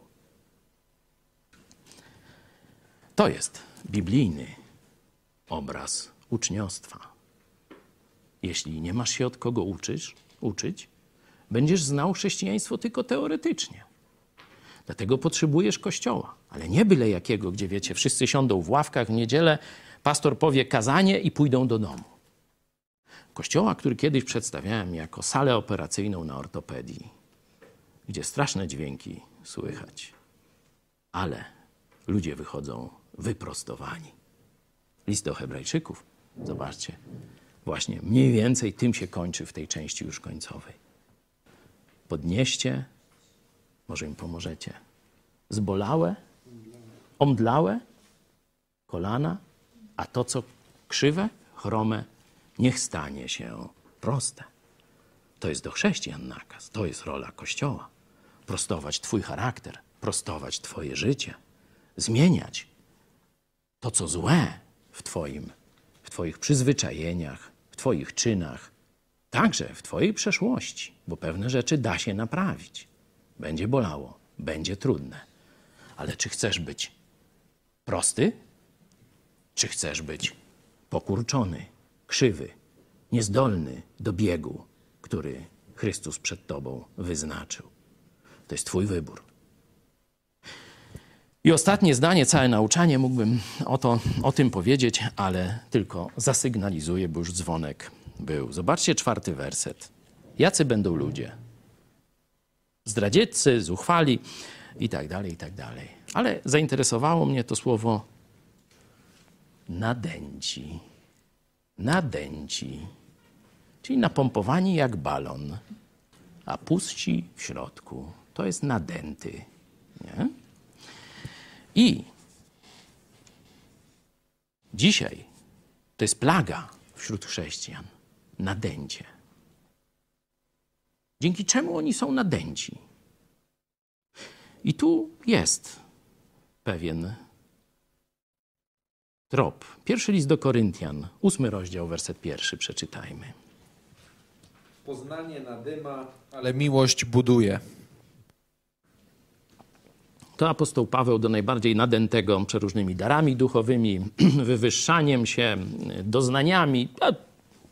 To jest biblijny obraz uczniostwa. Jeśli nie masz się od kogo uczysz, uczyć, będziesz znał chrześcijaństwo tylko teoretycznie. Dlatego potrzebujesz kościoła, ale nie byle jakiego, gdzie wiecie, wszyscy siądą w ławkach w niedzielę, pastor powie kazanie i pójdą do domu. Kościoła, który kiedyś przedstawiałem jako salę operacyjną na ortopedii, gdzie straszne dźwięki słychać, ale ludzie wychodzą wyprostowani. List do Hebrajczyków, zobaczcie, właśnie mniej więcej tym się kończy w tej części już końcowej. Podnieście może im pomożecie. Zbolałe, omdlałe kolana, a to, co krzywe, chrome, niech stanie się proste. To jest do chrześcijan nakaz, to jest rola Kościoła. Prostować Twój charakter, prostować Twoje życie, zmieniać to, co złe w Twoim, w Twoich przyzwyczajeniach, w Twoich czynach, Także w Twojej przeszłości, bo pewne rzeczy da się naprawić. Będzie bolało, będzie trudne. Ale czy chcesz być prosty? Czy chcesz być pokurczony, krzywy, niezdolny do biegu, który Chrystus przed Tobą wyznaczył? To jest Twój wybór. I ostatnie zdanie, całe nauczanie mógłbym o, to, o tym powiedzieć, ale tylko zasygnalizuję, bo już dzwonek był. Zobaczcie czwarty werset. Jacy będą ludzie? Zdradzieccy, zuchwali i tak dalej, i tak dalej. Ale zainteresowało mnie to słowo nadęci. Nadęci. Czyli napompowani jak balon, a puści w środku. To jest nadęty. Nie? I dzisiaj to jest plaga wśród chrześcijan. Nadęcie. Dzięki czemu oni są nadęci? I tu jest pewien trop. Pierwszy list do Koryntian, ósmy rozdział, werset pierwszy, przeczytajmy. Poznanie nadyma, ale miłość buduje. To apostoł Paweł do najbardziej nadętego przeróżnymi darami duchowymi, wywyższaniem się, doznaniami.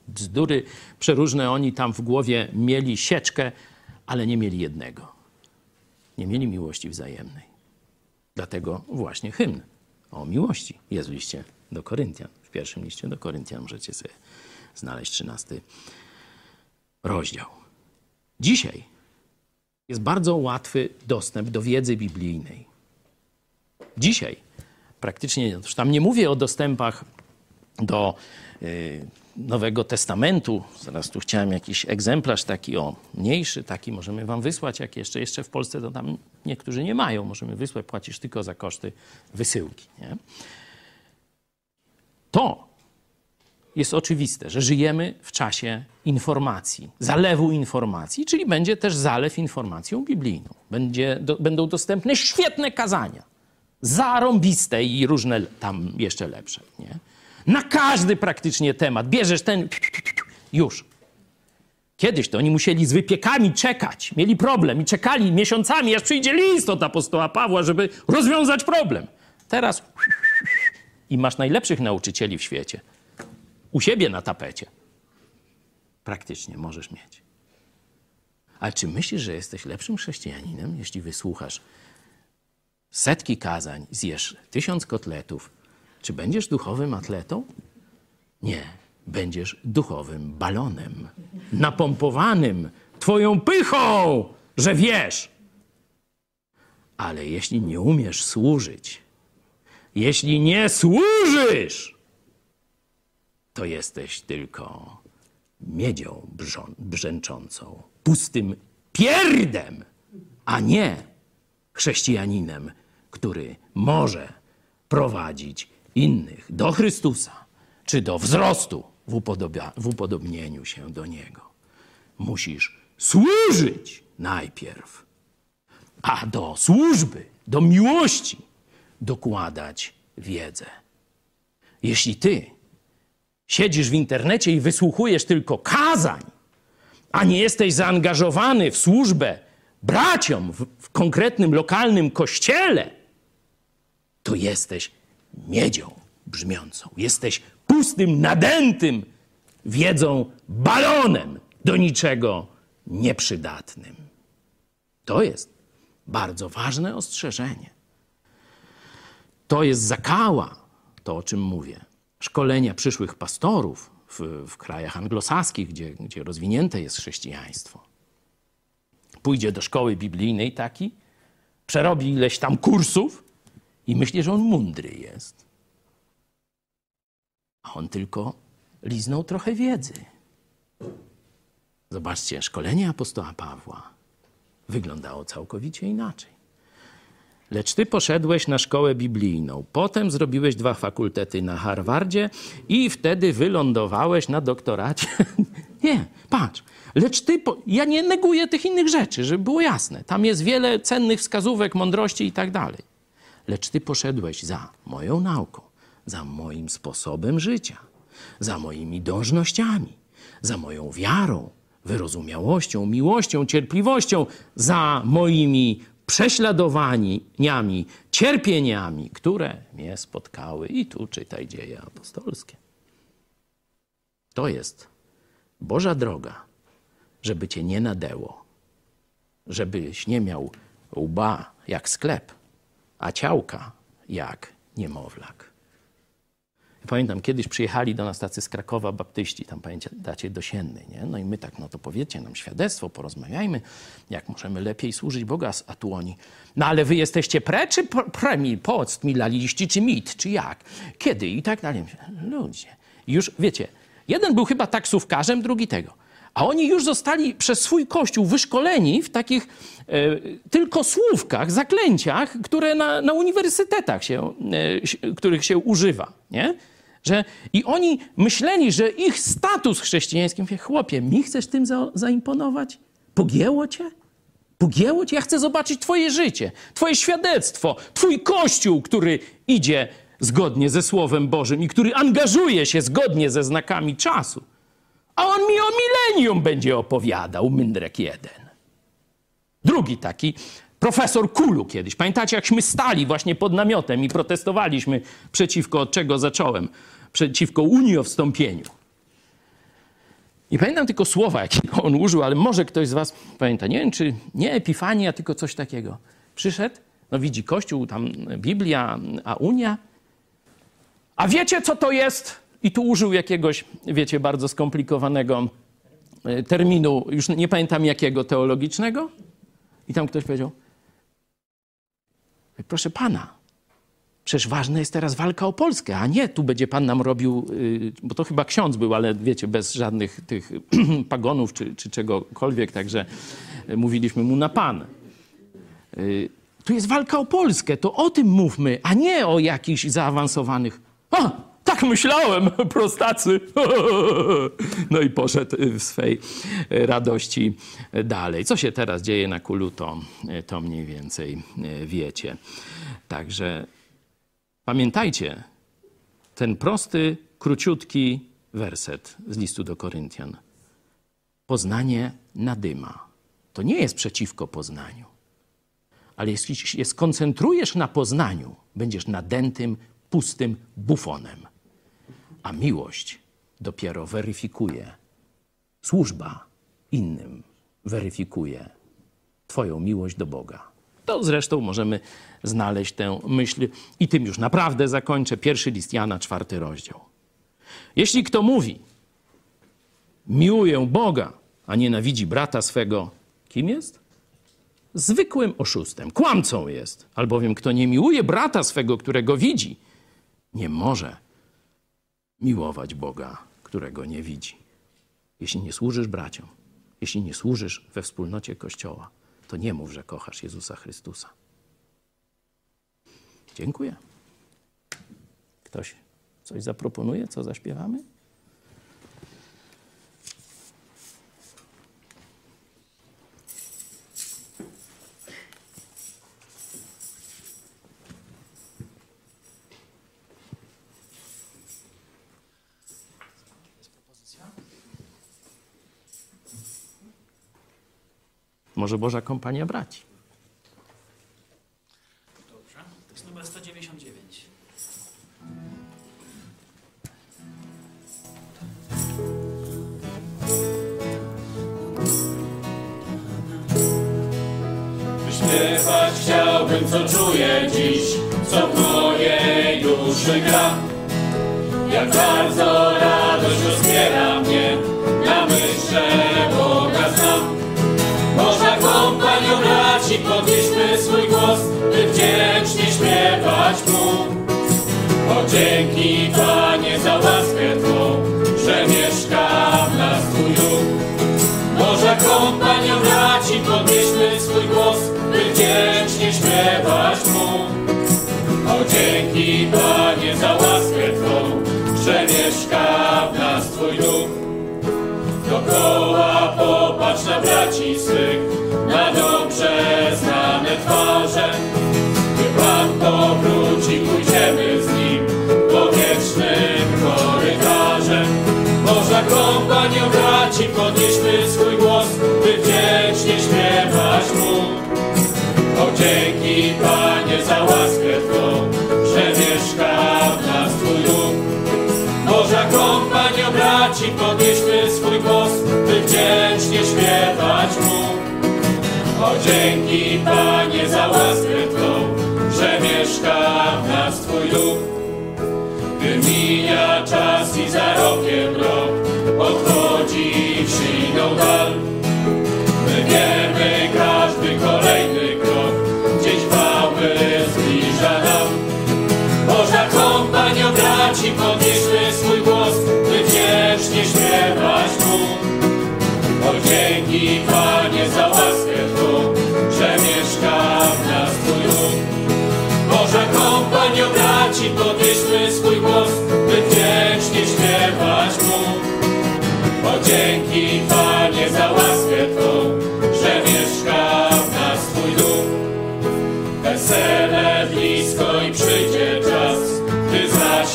Bzdury przeróżne oni tam w głowie mieli sieczkę, ale nie mieli jednego. Nie mieli miłości wzajemnej. Dlatego właśnie hymn o miłości jest w liście do Koryntian. W pierwszym liście do Koryntian możecie sobie znaleźć 13 rozdział. Dzisiaj jest bardzo łatwy dostęp do wiedzy biblijnej. Dzisiaj praktycznie, już tam nie mówię o dostępach do y, Nowego Testamentu. Zaraz tu chciałem jakiś egzemplarz taki o mniejszy, taki możemy wam wysłać, jak jeszcze, jeszcze w Polsce to tam niektórzy nie mają. Możemy wysłać, płacisz tylko za koszty wysyłki. Nie? To jest oczywiste, że żyjemy w czasie informacji, zalewu informacji, czyli będzie też zalew informacją biblijną. Będzie, do, będą dostępne świetne kazania, zarąbiste i różne tam jeszcze lepsze. Nie? Na każdy praktycznie temat. Bierzesz ten, już. Kiedyś to oni musieli z wypiekami czekać, mieli problem i czekali miesiącami, aż przyjdzie list od apostoła Pawła, żeby rozwiązać problem. Teraz i masz najlepszych nauczycieli w świecie u siebie na tapecie. Praktycznie możesz mieć. Ale czy myślisz, że jesteś lepszym chrześcijaninem, jeśli wysłuchasz setki kazań, zjesz tysiąc kotletów? Czy będziesz duchowym atletą? Nie. Będziesz duchowym balonem, napompowanym twoją pychą, że wiesz. Ale jeśli nie umiesz służyć, jeśli nie służysz, to jesteś tylko miedzią brzęczącą, pustym pierdem, a nie chrześcijaninem, który może prowadzić innych do Chrystusa, czy do wzrostu w, upodobia, w upodobnieniu się do Niego. Musisz służyć najpierw, a do służby, do miłości dokładać wiedzę. Jeśli ty siedzisz w internecie i wysłuchujesz tylko kazań, a nie jesteś zaangażowany w służbę braciom w, w konkretnym lokalnym kościele, to jesteś miedzią brzmiącą. Jesteś pustym, nadętym wiedzą balonem do niczego nieprzydatnym. To jest bardzo ważne ostrzeżenie. To jest zakała, to o czym mówię szkolenia przyszłych pastorów w, w krajach anglosaskich, gdzie, gdzie rozwinięte jest chrześcijaństwo. Pójdzie do szkoły biblijnej taki, przerobi ileś tam kursów i myśli, że on mądry jest. A on tylko liznął trochę wiedzy. Zobaczcie, szkolenie apostoła Pawła wyglądało całkowicie inaczej. Lecz ty poszedłeś na szkołę biblijną, potem zrobiłeś dwa fakultety na Harvardzie i wtedy wylądowałeś na doktoracie. nie, patrz. Lecz ty, po... ja nie neguję tych innych rzeczy, żeby było jasne. Tam jest wiele cennych wskazówek, mądrości i tak dalej. Lecz ty poszedłeś za moją nauką, za moim sposobem życia, za moimi dążnościami, za moją wiarą, wyrozumiałością, miłością, cierpliwością, za moimi prześladowaniami, cierpieniami, które mnie spotkały. I tu czytaj dzieje apostolskie. To jest Boża droga, żeby cię nie nadęło, żebyś nie miał łba jak sklep, a ciałka jak niemowlak. Pamiętam, kiedyś przyjechali do nas tacy z Krakowa baptyści, tam pamiętacie, do nie? No i my tak, no to powiedzcie nam świadectwo, porozmawiajmy, jak możemy lepiej służyć Boga, a tu oni. No ale wy jesteście pre czy premii, post mi laliści, czy mit, czy jak? Kiedy? I tak dalej. Ludzie. Już, wiecie, jeden był chyba taksówkarzem, drugi tego. A oni już zostali przez swój kościół wyszkoleni w takich e, tylko słówkach, zaklęciach, które na, na uniwersytetach się, e, których się używa, nie? Że, I oni myśleli, że ich status chrześcijański, mówię, chłopie, mi chcesz tym za, zaimponować? Pogięło cię? Pogięło cię? Ja chcę zobaczyć twoje życie, twoje świadectwo, twój kościół, który idzie zgodnie ze Słowem Bożym i który angażuje się zgodnie ze znakami czasu. A on mi o milenium będzie opowiadał, Myndrek jeden. Drugi taki, profesor Kulu kiedyś. Pamiętacie, jakśmy stali właśnie pod namiotem i protestowaliśmy przeciwko, od czego zacząłem, przeciwko Unii o wstąpieniu. Nie pamiętam tylko słowa, jakiego on użył, ale może ktoś z was pamięta. Nie wiem, czy nie Epifania, tylko coś takiego. Przyszedł, no widzi Kościół, tam Biblia, a Unia. A wiecie, co to jest? I tu użył jakiegoś, wiecie, bardzo skomplikowanego e, terminu, już nie pamiętam jakiego, teologicznego. I tam ktoś powiedział: Proszę pana, przecież ważna jest teraz walka o Polskę, a nie tu będzie pan nam robił, y, bo to chyba ksiądz był, ale wiecie, bez żadnych tych pagonów czy, czy czegokolwiek, także mówiliśmy mu na pan. Y, tu jest walka o Polskę, to o tym mówmy, a nie o jakichś zaawansowanych. Tak myślałem, prostacy. No i poszedł w swej radości dalej. Co się teraz dzieje na kulu, to, to mniej więcej wiecie. Także pamiętajcie ten prosty, króciutki werset z listu do Koryntian. Poznanie nadyma. To nie jest przeciwko poznaniu. Ale jeśli się skoncentrujesz na poznaniu, będziesz nadętym, pustym bufonem. A miłość dopiero weryfikuje. Służba innym weryfikuje Twoją miłość do Boga. To zresztą możemy znaleźć tę myśl i tym już naprawdę zakończę. Pierwszy list Jana, czwarty rozdział. Jeśli kto mówi, miłuję Boga, a nienawidzi brata swego, kim jest? Zwykłym oszustem, kłamcą jest. Albowiem kto nie miłuje brata swego, którego widzi, nie może miłować Boga, którego nie widzi. Jeśli nie służysz braciom, jeśli nie służysz we wspólnocie Kościoła, to nie mów, że kochasz Jezusa Chrystusa. Dziękuję. Ktoś coś zaproponuje, co zaśpiewamy? Może Boża Kompania Braci. Dobrze. To jest numer 199. Śpiewać chciałbym, co czuję dziś, co w mojej duszy gra. Jak bardzo radość rozbiera mnie, na myśl, braci, podnieśmy swój głos, by wdzięcznie śpiewać Mu. O dzięki Panie za łaskę Twą, że mieszka w nas Twój duch. Boża kompanio braci, podnieśmy swój głos, by wdzięcznie śpiewać Mu. O dzięki Panie za łaskę Twą, że mieszka w nas Twój duch. Dokoła popatrz na braci swych, dzięki Panie za łaskę Twą, że mieszka w nas Twój duch. Gdy mija czas i za rokiem rok odchodzi w siną dal. My wiemy, każdy kolejny krok gdzieś chwały zbliża nam. Boża kompanio braci, podnieśmy swój głos, by wiecznie śpiewać Mu. O dzięki Panie za łaskę Twą,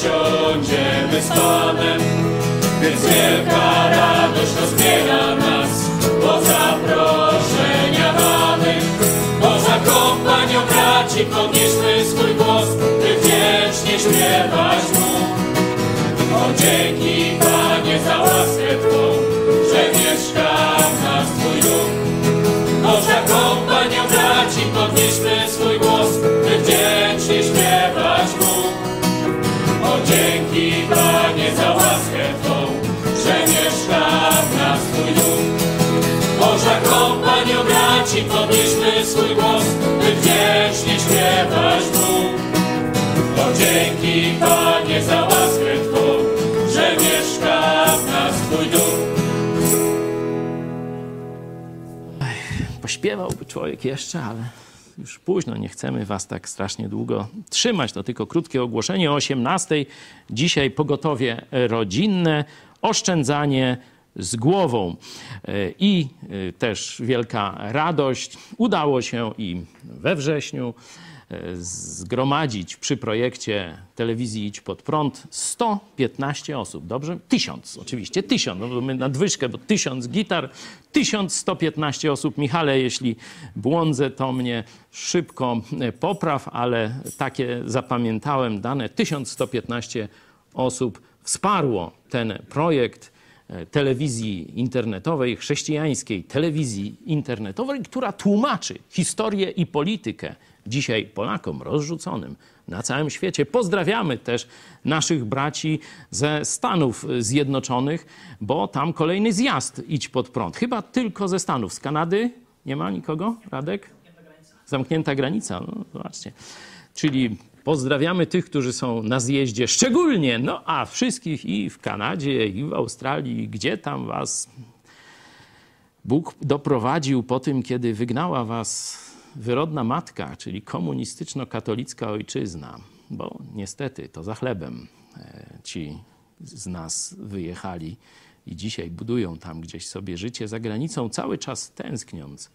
zasiądziemy z Panem. Więc wielka radość rozbiera nas, bo zaproszenia mamy. Boża kompanio braci, podnieśmy swój głos, by wiecznie śpiewać Mu. O dzięki Panie za łaskę Twą, braci, podnieśmy swój głos, by wdzięcznie śpiewać Mu. O dzięki Panie za łaskę Twą, że mieszka w nas Twój duch. Pośpiewałby człowiek jeszcze, ale już późno, nie chcemy was tak strasznie długo trzymać. To tylko krótkie ogłoszenie o 18. Dzisiaj pogotowie rodzinne, oszczędzanie z głową. E, I e, też wielka radość. Udało się i we wrześniu e, zgromadzić przy projekcie telewizji Idź Pod Prąd 115 osób, dobrze? Tysiąc, oczywiście, tysiąc, no bo my nadwyżkę, bo tysiąc gitar, 1115 osób. Michale, jeśli błądzę, to mnie szybko popraw, ale takie zapamiętałem dane. 1115 osób wsparło ten projekt telewizji internetowej, chrześcijańskiej telewizji internetowej, która tłumaczy historię i politykę dzisiaj Polakom rozrzuconym na całym świecie. Pozdrawiamy też naszych braci ze Stanów Zjednoczonych, bo tam kolejny zjazd idź pod prąd. Chyba tylko ze Stanów. Z Kanady nie ma nikogo? Radek? Zamknięta granica. No, zobaczcie. Czyli pozdrawiamy tych, którzy są na zjeździe szczególnie, no a wszystkich i w Kanadzie, i w Australii, gdzie tam was Bóg doprowadził po tym, kiedy wygnała was wyrodna matka, czyli komunistyczno-katolicka ojczyzna, bo niestety to za chlebem e, ci z nas wyjechali i dzisiaj budują tam gdzieś sobie życie za granicą, cały czas tęskniąc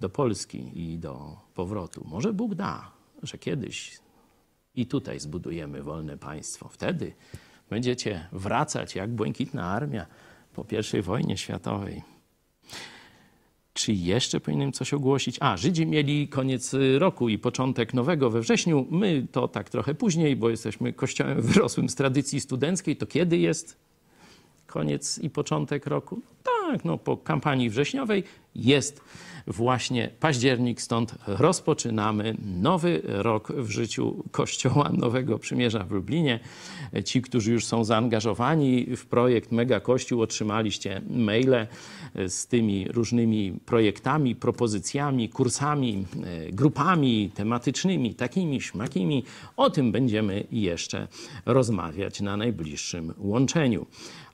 do Polski i do powrotu. Może Bóg da, że kiedyś i tutaj zbudujemy wolne państwo. Wtedy będziecie wracać jak błękitna armia po I wojnie światowej. Czy jeszcze powinienem coś ogłosić? A, Żydzi mieli koniec roku i początek nowego we wrześniu. My to tak trochę później, bo jesteśmy kościołem wyrosłym z tradycji studenckiej. To kiedy jest koniec i początek roku? Tak, no po kampanii wrześniowej jest właśnie październik, stąd rozpoczynamy nowy rok w życiu Kościoła Nowego Przymierza w Lublinie. Ci, którzy już są zaangażowani w projekt Mega Kościół, otrzymaliście maile z tymi różnymi projektami, propozycjami, kursami, e, grupami tematycznymi, takimi, śmakimi. O tym będziemy jeszcze rozmawiać na najbliższym łączeniu.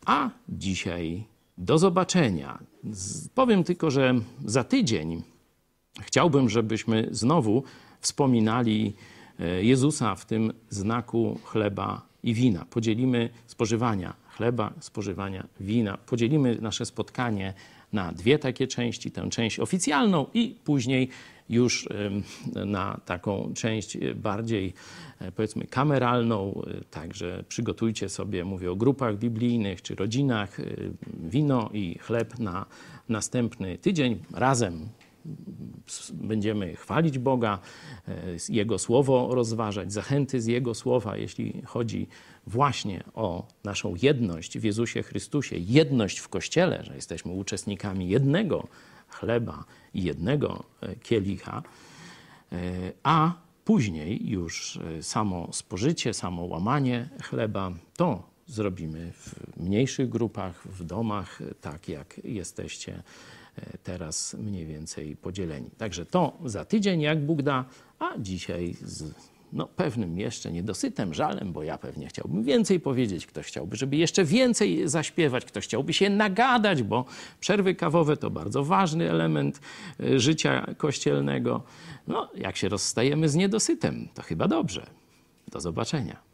A dzisiaj do zobaczenia. Powiem tylko, że za tydzień chciałbym, żebyśmy znowu wspominali e, Jezusa w tym znaku chleba i wina. Podzielimy spożywania chleba, spożywania wina. Podzielimy nasze spotkanie na dwie takie części. Tę część oficjalną i później już na taką część bardziej e, powiedzmy kameralną. E, także przygotujcie sobie, mówię o grupach biblijnych czy rodzinach, e, wino i chleb na następny tydzień. Razem będziemy chwalić Boga, Jego słowo rozważać, zachęty z Jego słowa, jeśli chodzi właśnie o naszą jedność w Jezusie Chrystusie, jedność w Kościele, że jesteśmy uczestnikami jednego chleba jednego e, kielicha, e, a później już e, samo spożycie, samo łamanie chleba to zrobimy w mniejszych grupach, w domach, tak jak jesteście teraz mniej więcej podzieleni. Także to za tydzień, jak Bóg da, a dzisiaj z no, pewnym jeszcze niedosytem, żalem, bo ja pewnie chciałbym więcej powiedzieć, ktoś chciałby, żeby jeszcze więcej zaśpiewać, ktoś chciałby się nagadać, bo przerwy kawowe to bardzo ważny element e, życia kościelnego. No, jak się rozstajemy z niedosytem, to chyba dobrze. Do zobaczenia.